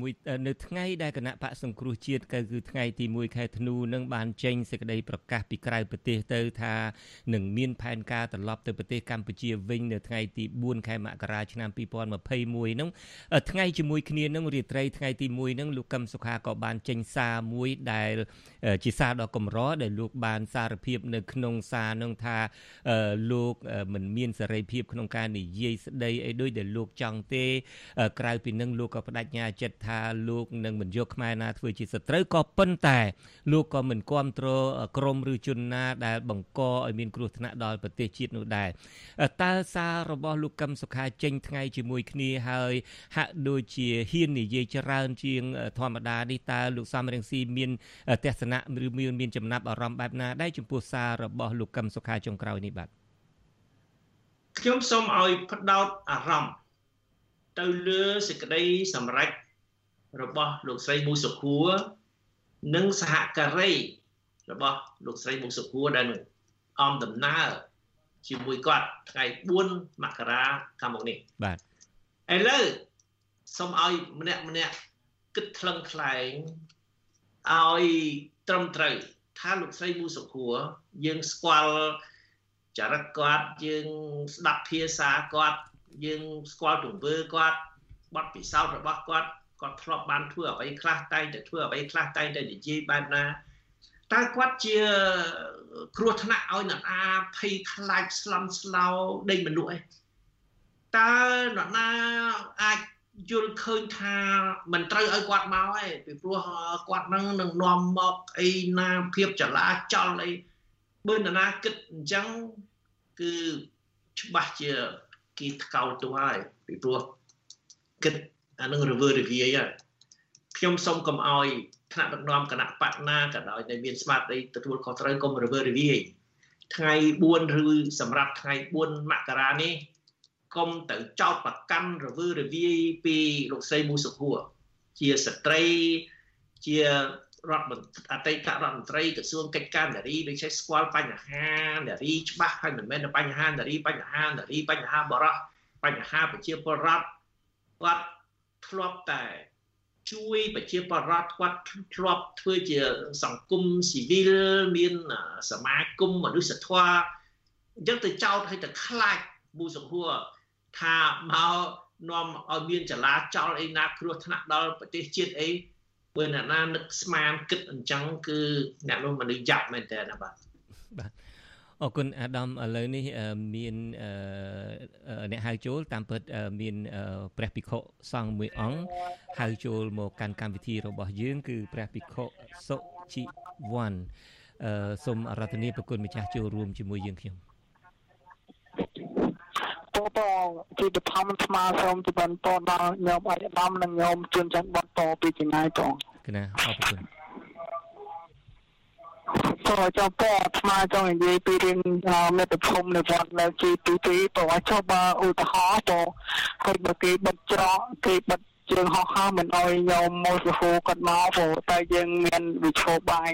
S2: មួយនៅថ្ងៃដែលគណៈបកសង្គ្រោះជាតិគឺគឺថ្ងៃទី1ខែធ្នូនឹងបានចេញសេចក្តីប្រកាសពីក្រៅប្រទេសទៅថានឹងមានផែនការត្រឡប់ទៅប្រទេសកម្ពុជាវិញនៅថ្ងៃទី4ខែមករាឆ្នាំ2021នោះថ្ងៃជាមួយគ្នានឹងរាត្រីថ្ងៃទី1នឹងលោកកឹមសុខាក៏បានចេញសារមួយដែលជាសារដ៏កម្រដែលលោកបានសារភាពនៅក្នុងសារនឹងថាលោកមិនមានសេរីភាពក្នុងការនិយាយស្ដីអីដូចដែលលោកចង់ទេក្រៅពីនឹងលោកក៏បដិញ្ញាចិត្តថាលោកនឹងមិនយកខ្មែរណាធ្វើជាសត្រូវក៏ប៉ុន្តែលោកក៏មិនគ្រប់គ្រងក្រមឬជនណាដែលបង្កឲ្យមានគ្រោះថ្នាក់ដល់ប្រទេសជាតិនោះដែរតើសាររបស់លោកកឹមសុខាចេញថ្ងៃជាមួយគ្នាហើយហាក់ដូចជាហ៊ាននិយាយច្រើនជាងធម្មតានេះតើលោកសំរងស៊ីមានទស្សនៈឬមានមានចំណាប់អារម្មណ៍បែបណាដែរចំពោះសាររបស់លោកកឹមសុខាចុងក្រោយនេះបាទ
S3: ខ្ញុំសូមឲ្យផ្ដោតអារម្មណ៍ ទៅលើសេចក្តីសម្រេចរបស់លោកស្រីមូសុខួរនិងសហការីរបស់លោកស្រីមូសុខួរដែលអមដំណើរជាមួយគាត់ថ្ងៃ4មករាខាងមុខនេះ
S2: បាទ
S3: ឥឡូវសូមឲ្យម្នាក់ម្នាក់គិតថ្លឹងថ្លែងឲ្យត្រឹមត្រូវថាលោកស្រីមូសុខួរយើងស្គាល់ចរិតគាត់យើងស្ដាប់ភាសាគាត់ យើងស្គាល់ទង្វើគាត់បទពិសោធន៍របស់គាត់គាត់ធ្លាប់បានធ្វើអ្វីខ្លះតែងតែធ្វើអ្វីខ្លះតែងតែនិយាយបែបណាតើគាត់ជាគ្រោះថ្នាក់ឲ្យអ្នកអាភ័យខ្លាចស្លំស្លោដេញមនុស្សអីតើនរណាអាចយល់ឃើញថាមិនត្រូវឲ្យគាត់មកទេពីព្រោះគាត់នឹងនឹងនាំមកអីណាភាពចលាចលអីបើនរណាគិតអញ្ចឹងគឺច្បាស់ជា គេថ្កោលទោសហើយពីព្រោះគិតអានឹងរវើរវាយហើយខ្ញុំសូមកុំឲ្យថ្នាក់ដឹកនាំគណៈបកណាក៏ដោយតែមានស្មារតីទទួលខុសត្រូវកុំរវើរវាយថ្ងៃ4ឬសម្រាប់ថ្ងៃ4មករានេះកុំទៅចោតប្រកាន់រវើរវាយពីលោកស្រីមូសុខួរជាស្ត្រីជា រដ្ឋមន្ត្រីអតីតរដ្ឋមន្ត្រីក្រសួងកិច្ចការនារីដូចជាស្គាល់បញ្ហានារីច្បាស់ហើយមិនមែនបញ្ហានារីបញ្ហានារីបញ្ហាបរោះបញ្ហាប្រជាពលរដ្ឋគាត់ធ្លាប់តែជួយប្រជាពលរដ្ឋគាត់ធ្លាប់ធ្វើជាសង្គមស៊ីវិលមានសមាគមមនុស្សធម៌អញ្ចឹងទៅចោតឲ្យទៅខ្លាចមូសុខួរថាមកនាំឲ្យមានចលាចលអីណាគ្រោះថ្នាក់ដល់ប្រទេសជាតិអី បើអ្នកណានឹកស្មានគិតអញ្ចឹងគឺអ្នកនោះមនុស្សយ៉ាប់មែនតើណាបាទ
S2: បាទអរគុណអាដាមឥឡូវនេះមានអ្នកហៅចូលតាមពិតមានព្រះភិក្ខុសង្ឃមួយអង្គហៅចូលមកកាន់កម្មវិធីរបស់យើង គឺព្រះភិក្ខុសុជីវ័នសូមអរតនីប្រគុណម្ចាស់ចូលរួមជាមួយយើងខ្ញុំ
S6: តជាបឋមស្មាសូមជបិនតដល់ញោមអាយដាមនិងញោមជួនច័ន្ទបតតពីចងាយត
S2: គណាអរគុណ
S6: ក៏ចាំពស្មាចង់និយាយពីរឿងមេត្តភូមិនៅវត្តនៅជីទីទីតើចុះបើឧទាហរណ៍តើគាត់បើគេបិទច្រកគេបិទជើងហោះហើរមិនអោយញោមមកសុខគាត់មកព្រោះតែយើងមានវិឈោបាយ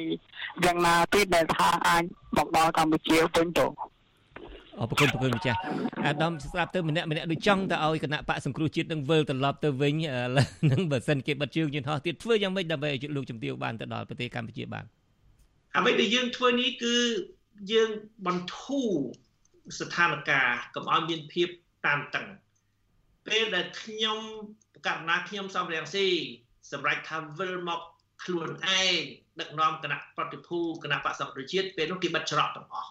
S6: យ៉ាងណាទៀតដែលថាអាចមកដល់កម្ពុជាវិញទៅ
S2: អរគុណប្រគុណម្ចាស់អាដាមស្ដាប់ទៅម្នាក់ម្នាក់ដូចចង់ទៅឲ្យគណៈបកសង្គ្រោះជាតិនឹងវិលត្រឡប់ទៅវិញនឹងបើសិនគេបិទជើងយន្តហោះទៀតធ្វើយ៉ាងម៉េចដើម្បីឲ្យលោកជំទាវបានទៅដល់ប្រទេសកម្ពុជាបាន
S3: អ្វីដែលយើងធ្វើនេះគឺយើងបន្ធូរស្ថានភាពកុំឲ្យមានភាពតានតឹងពេលដែលខ្ញុំករណីខ្ញុំសំរៀងស៊ីសម្រាប់ថាវិលមកខ្លួនឯងដឹកនាំគណៈប្រតិភូគណៈបកសង្គ្រោះជាតិពេលនោះគេបិទច្រកទាំងអស់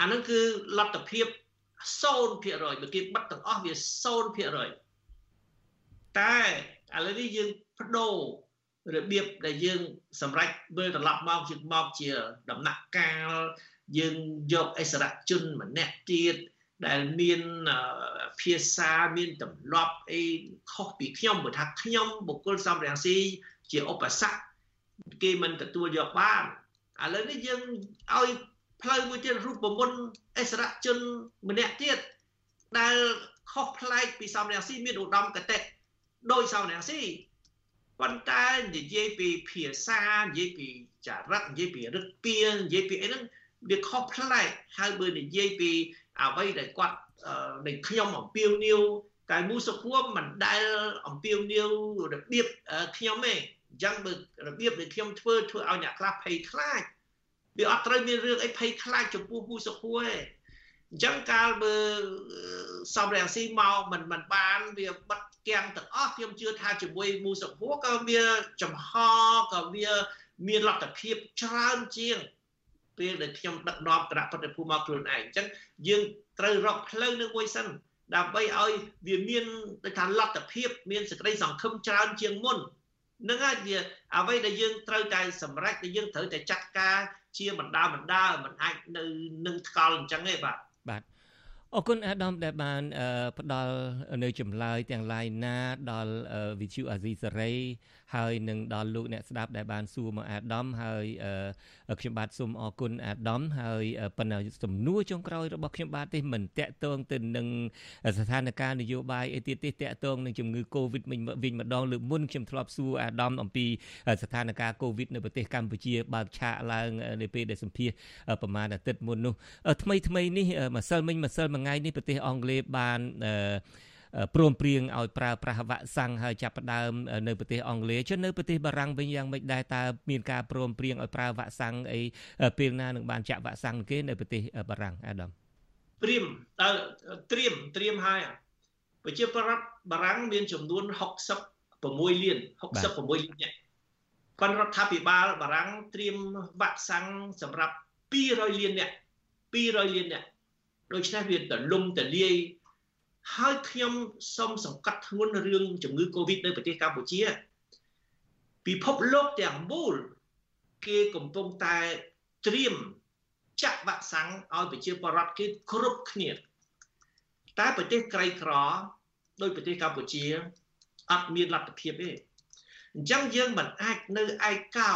S3: អានឹងគឺលទ្ធភាព0%បើគេបិទទាំងអស់វា0%តែឥឡូវនេះយើងបដូររបៀបដែលយើងសម្រេចវិលត្រឡប់មកជាមកជាដំណាក់កាលយើងយកអិសរជនម្នាក់ទៀតដែលមានភាសាមានទម្លាប់អីខុសពីខ្ញុំបើថាខ្ញុំបុគ្គលសំរាំងស៊ីជាឧបសគ្គគេមិនទទួលយកបានឥឡូវនេះយើងឲ្យ ផ្លូវមួយទៀតរូបមន្តអិសរជនម្នាក់ទៀតដែលខុសប្លែកពីសំរាំងស៊ីមានឧត្តមកតេដោយសំរាំងស៊ីប៉ុន្តែនិយាយពីភាសានិយាយពីចរិតនិយាយពីរឹកពីនិយាយពីអីហ្នឹងវាខុសប្លែកហើយបើនិយាយពីអ្វីដែលគាត់នៃខ្ញុំអំពាវនាវតែមូសុខួរមិនដែលអំពាវនាវរបៀបខ្ញុំទេអញ្ចឹងបើរបៀបដែលខ្ញុំធ្វើធ្វើឲ្យអ្នកខ្លះភ័យខ្លាច វាអត់ត្រូវមានរឿងអីភ័យខ្លាចចំពោះមូសុខួរទេអញ្ចឹងកាលបើសំរងស៊ីមកមិនមិនបានវាបិទគាំងទាំងអស់ខ្ញុំជឿថាជាមួយមូសុភួរក៏វាចំហក៏វាមានលទ្ធភាពច្រើនជាងពេលដែលខ្ញុំដឹកនាំគណៈប្រតិភូមកខ្លួនឯងអញ្ចឹងយើងត្រូវរកផ្លូវនឹងមួយសិនដើម្បីឲ្យវាមានដូចថាលទ្ធភាពមានសេចក្តីសង្ឃឹមច្រើនជាងមុននឹងហើយវាអ្វីដែលយើងត្រូវតែសម្រេចដែលយើងត្រូវតែចាត់ការ ជាបណ្ដាបណ្ដាមិនអាចនៅនឹងថ្កល់អញ្ចឹងទេបាទ
S2: បាទអរគុណអាដាមដែលបានផ្ដល់នៅចម្លើយទាំងឡាយណាដល់វិទ្យុអាស៊ីសេរី ហើយនឹងដល់លោកអ្នកស្ដាប់ដែលបានសួរមកអាដាមហើយខ្ញុំបាទសូមអរគុណអាដាមហើយប៉ុន្តែសំណួរចុងក្រោយរបស់ខ្ញុំបាទទេមិនតាក់ទងទៅនឹងស្ថានភាពនយោបាយអីទៀតទេតាក់ទងនឹងជំងឺ Covid វិញវិញម្ដងលើកមុនខ្ញុំធ្លាប់សួរអាដាមអំពីស្ថានភាព Covid នៅប្រទេសកម្ពុជាបើកឆាកឡើងនៅពេលដែលសម្ភាសប្រហែលអាទិត្យមុននោះថ្មីថ្មីនេះម្សិលមិញម្សិលមួយថ្ងៃនេះប្រទេសអង់គ្លេសបានអឺ ព្រមព្រៀងឲ្យប្រើប្រាស់វ៉ាក់សាំងហើយចាប់ផ្ដើមនៅប្រទេសអង់គ្លេសចុះនៅប្រទេសបារាំងវិញយ៉ាងម៉េចដែរតើមានការព្រមព្រៀងឲ្យប្រើវ៉ាក់សាំងអីពេលណានឹងបានចាក់វ៉ាក់សាំងគេនៅប្រទេសបារាំងអាដាម
S3: ព្រៀមតើត្រៀមត្រៀមហើយប្រជាប្រដ្ឋបារាំងមានចំនួន66លាន66លាននាក់ប៉ុន្តែរដ្ឋាភិបាលបារាំងត្រៀមវ៉ាក់សាំងសម្រាប់200លាននាក់200លាននាក់ដូច្នេះវាទលំទលាយ ហើយខ្ញុំសូមសង្កត់ធ្ងន់រឿងជំងឺ Covid នៅប្រទេសកម្ពុជាពិភពលោកទាំងមូលគេកំពុងតែត្រៀមចាក់វ៉ាក់សាំងឲ្យប្រជាពលរដ្ឋគេគ្រប់គ្នាតែប្រទេសក្រីក្រដោយប្រទេសកម្ពុជាអត់មានលទ្ធភាពទេអញ្ចឹងយើងមិនអាចនៅឯកោ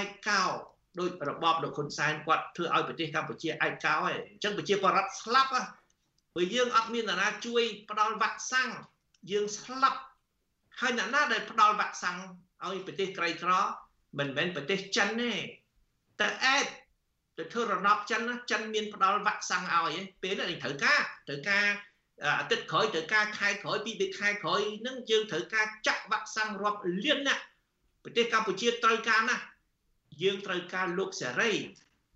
S3: ឯកោដោយរបបលោកហ៊ុនសែនគាត់ធ្វើឲ្យប្រទេសកម្ពុជាឯកោហើយអញ្ចឹងប្រជាពលរដ្ឋស្លាប់ព្រោះយើងអត់មានអ្នកណាជួយផ្ដល់វ៉ាក់សាំងយើងស្លាប់ហើយអ្នកណាដែលផ្ដល់វ៉ាក់សាំងឲ្យប្រទេសក្រីក្រមិនមែនប្រទេសចិនទេតែអែតទៅធ្វើរណបចិនណាចិនមានផ្ដល់វ៉ាក់សាំងឲ្យពេលនេះត្រូវការត្រូវការអាទិត្យក្រោយត្រូវការខែក្រោយពីរខែក្រោយនឹងយើងត្រូវការចាក់វ៉ាក់សាំងរាប់លានណាប្រទេសកម្ពុជាត្រូវការណាយើងត្រូវការលោកសេរី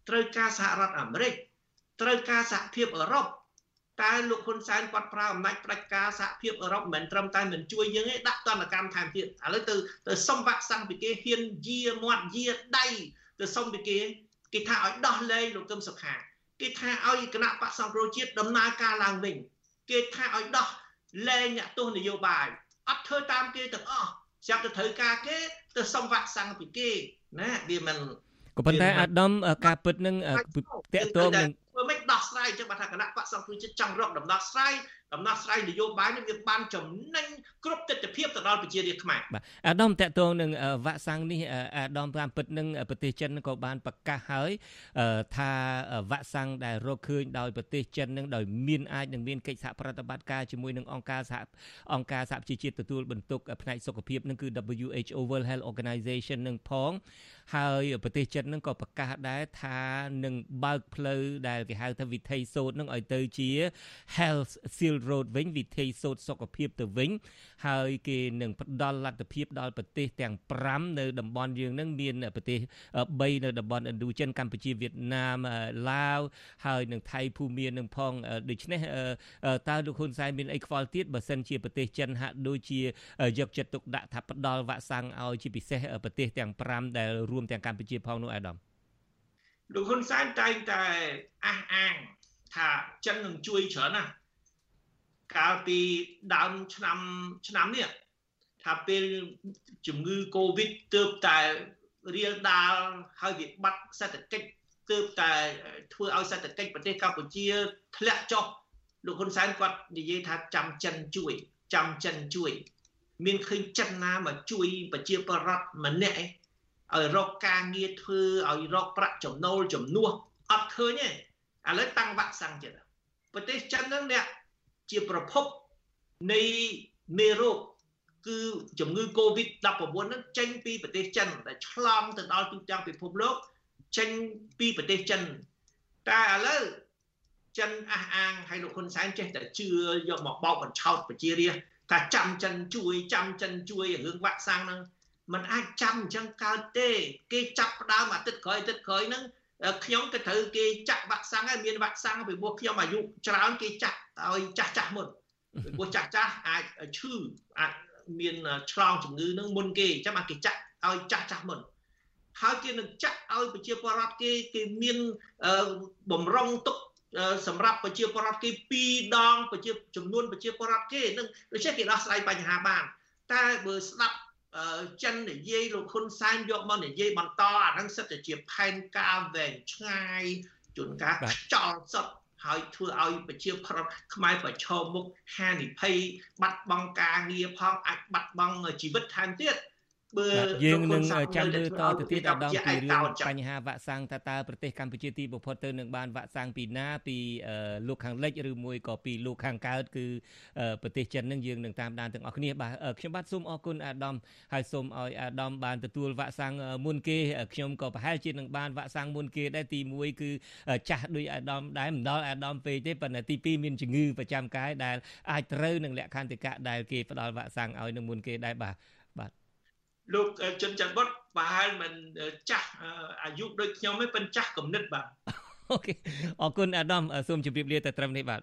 S3: ត្រូវការសហរដ្ឋអាមេរិកត្រូវការសហភាពអឺរ៉ុប តើលោកហ៊ុនសែនគាត់ប្រើអំណាចផ្ដាច់ការសហភាពអឺរ៉ុបមិនត្រឹមតែមិនជួយយើងទេដាក់ទណ្ឌកម្មថែមទៀតឥឡូវទៅទៅសុំវ៉ាក់សាំងពីគេហ៊ានយាមាត់យាដៃទៅសុំពីគេគេថាឲ្យដោះលែងលោកកឹមសុខាគេថាឲ្យគណៈបកសង្គ្រោះជាតិដំណើរការឡើងវិញគេថាឲ្យដោះលែងអ្នកទោសនយោបាយអត់ធ្វើតាមគេទាំងអស់ចាំទៅត្រូវការគេទៅសុំវ៉ាក់សាំងពីគេណាវាមិន
S2: ក៏ប៉ុន្តែអាដាមការពិតនឹងតកតងនឹង
S3: ធ្វើម៉េចដោះស្រាយអញ្ចឹងបើថាគណៈបកសង្គ្រោះជាតិចង់រកដំណោះស្រាយដំណោះស្រាយនយោបាយនេះវាបានចំណេញគ្រប់ទិដ្ឋភាពទៅដល់ប្រជារាស្ត្រខ្មែរ
S2: បាទអាដាមតកតងនឹងវ៉ាក់សាំងនេះអាដាមតាមពិតនឹងប្រទេសចិនក៏បានប្រកាសហើយថាវ៉ាក់សាំងដែលរកឃើញដោយប្រទេសចិននឹងដោយមានអាចនឹងមានកិច្ចសហប្រតិបត្តិការជាមួយនឹងអង្គការសហអង្គការសហប្រជាជាតិទទួលបន្ទុកផ្នែកសុខភាពនឹងគឺ WHO World Health Organization នឹងផង ហើយប្រទេសចិននឹងក៏ប្រកាសដែរថានឹងបើកផ្លូវដែលគេហៅថាវិថីសូត្រនឹងឲ្យទៅជា Health Seal Road វិញវិថីសូត្រសុខភាពទៅវិញ ហើយគេនឹងផ្ដល់លទ្ធភាពដល់ប្រទេសទាំង5នៅតំបន់យើងនឹងមានប្រទេស3នៅតំបន់ឥណ្ឌូចិនកម្ពុជាវៀតណាមឡាវហើយនឹងថៃភូមានឹងផងដូច្នេះតើលោកហ៊ុនសែនមានអីខ្វល់ទៀតបើសិនជាប្រទេសចិនហាក់ដូចជាយកចិត្តទុកដាក់ថាផ្ដល់វ៉ាក់សាំងឲ្យជាពិសេសប្រទេសទាំង5ដែលរួមទាំងកម្ពុជាផងនោះអាដាម
S3: លោកហ៊ុនសែនតែងតែអះអាងថាចិននឹងជួយច្រើនណាស់កាលពីដើមឆ្នាំឆ្នាំនេះថាពេលជំងឺ Covid ទើបតែរៀលដាលហើយវាបាត់សេដ្ឋកិច្ចទើបតែធ្វើឲ្យសេដ្ឋកិច្ចប្រទេសកម្ពុជាធ្លាក់ចុះលោកហ៊ុនសែនគាត់និយាយថាចាំចិនជួយចាំចិនជួយ មានឃើញចិនណាមកជួយប្រជាពលរដ្ឋម្នាក់ឯង ឲ្យរកការងារធ្វើឲ្យរកប្រាក់ចំណូលចំនួនអត់ឃើញទេឥឡូវតាំងវ៉ាក់សាំងទៀតប្រទេសចិនហ្នឹងអ្នកជាប្រភពនៃមេរោគគឺជំងឺ Covid-19 ហ្នឹងចេញពីប្រទេសចិនដែលឆ្លងទៅដល់ទូទាំងពិភពលោកចេញពីប្រទេសចិនតែឥឡូវចិនអះអាងឲ្យលោកហ៊ុនសែនចេះតែជឿយកមកបោកបញ្ឆោតប្រជារាស្ត្រថាចាំចិនជួយចាំចិនជួយរឿងវ៉ាក់សាំងហ្នឹង มันអាចចាំអញ្ចឹងកើតទេ គេចាប់ផ្ដើមអាទិត្យក្រោយអាទិត្យក្រោយហ្នឹងខ្ញុំក៏ត្រូវគេចាក់វ៉ាក់សាំងហើយមានវ៉ាក់សាំងពីព្រោះខ្ញុំអាយុច្រើនគេចាក់ឲ្យចាស់ចាស់មុនពីព្រោះចាស់ចាស់អាចឈឺអាចមានឆ្លងជំងឺនឹងមុនគេអញ្ចឹងអាចគេចាក់ឲ្យចាស់ចាស់មុនហើយគេនឹងចាក់ឲ្យប្រជាពលរដ្ឋគេគេមានបំរុងទុកសម្រាប់ប្រជាពលរដ្ឋគេ2ដងប្រជាចំនួនប្រជាពលរដ្ឋគេនឹងដូច្នេះគេដោះស្រាយបញ្ហាបាន តែបើស្ដាប់ ចិននិយាយលោកហ៊ុនសែនយកមកនិយាយបន្តអាហ្នឹងសិតតែជាផែនការវែងឆ្ងាយជួនកាលខ្ចល់សុទ្ធហើយធ្វើឲ្យប្រជាប្រដ្ឋខ្មែរប្រឈមមុខហានិភ័យបាត់បង់ការងារផងអាចបាត់បង់ជីវិតថែមទៀត
S2: បើយើងនឹងចាំលើតទៅទៀតអាដាមពីរឿងបញ្ហាវ៉ាក់សាំងតើតើប្រទេសកម្ពុជាទីបំផុតទៅនឹងបានវ៉ាក់សាំងពីណាពីលោកខាងលិចឬមួយក៏ពីលោកខាងកើតគឺប្រទេសចិននឹងយើងនឹងតាមដានទាំងអស់គ្នាបាទខ្ញុំបាទសូមអរគុណអាដាមហើយសូមឲ្យអាដាមបានទទួលវ៉ាក់សាំងមុនគេខ្ញុំក៏ប្រហែលជានឹងបានវ៉ាក់សាំងមុនគេដែរទី1គឺចាស់ដូចអាដាមដែរមិនដល់អាដាមពេកទេប៉ុន្តែទី2មានជំងឺប្រចាំកាយដែលអាចត្រូវនឹងលក្ខន្តិកៈដែលគេផ្ដល់វ៉ាក់សាំងឲ្យនឹងមុនគេដែរបាទ
S3: លោកជុនច័ន្ទបុតប្រហែលមិនចាស់អាយុដូចខ្ញុំទេប៉ុន្តែចាស់គំនិតបាទ
S2: អូខេអរគុណអាដាមសូមជម្រាបលាតែត្រឹមនេះបាទ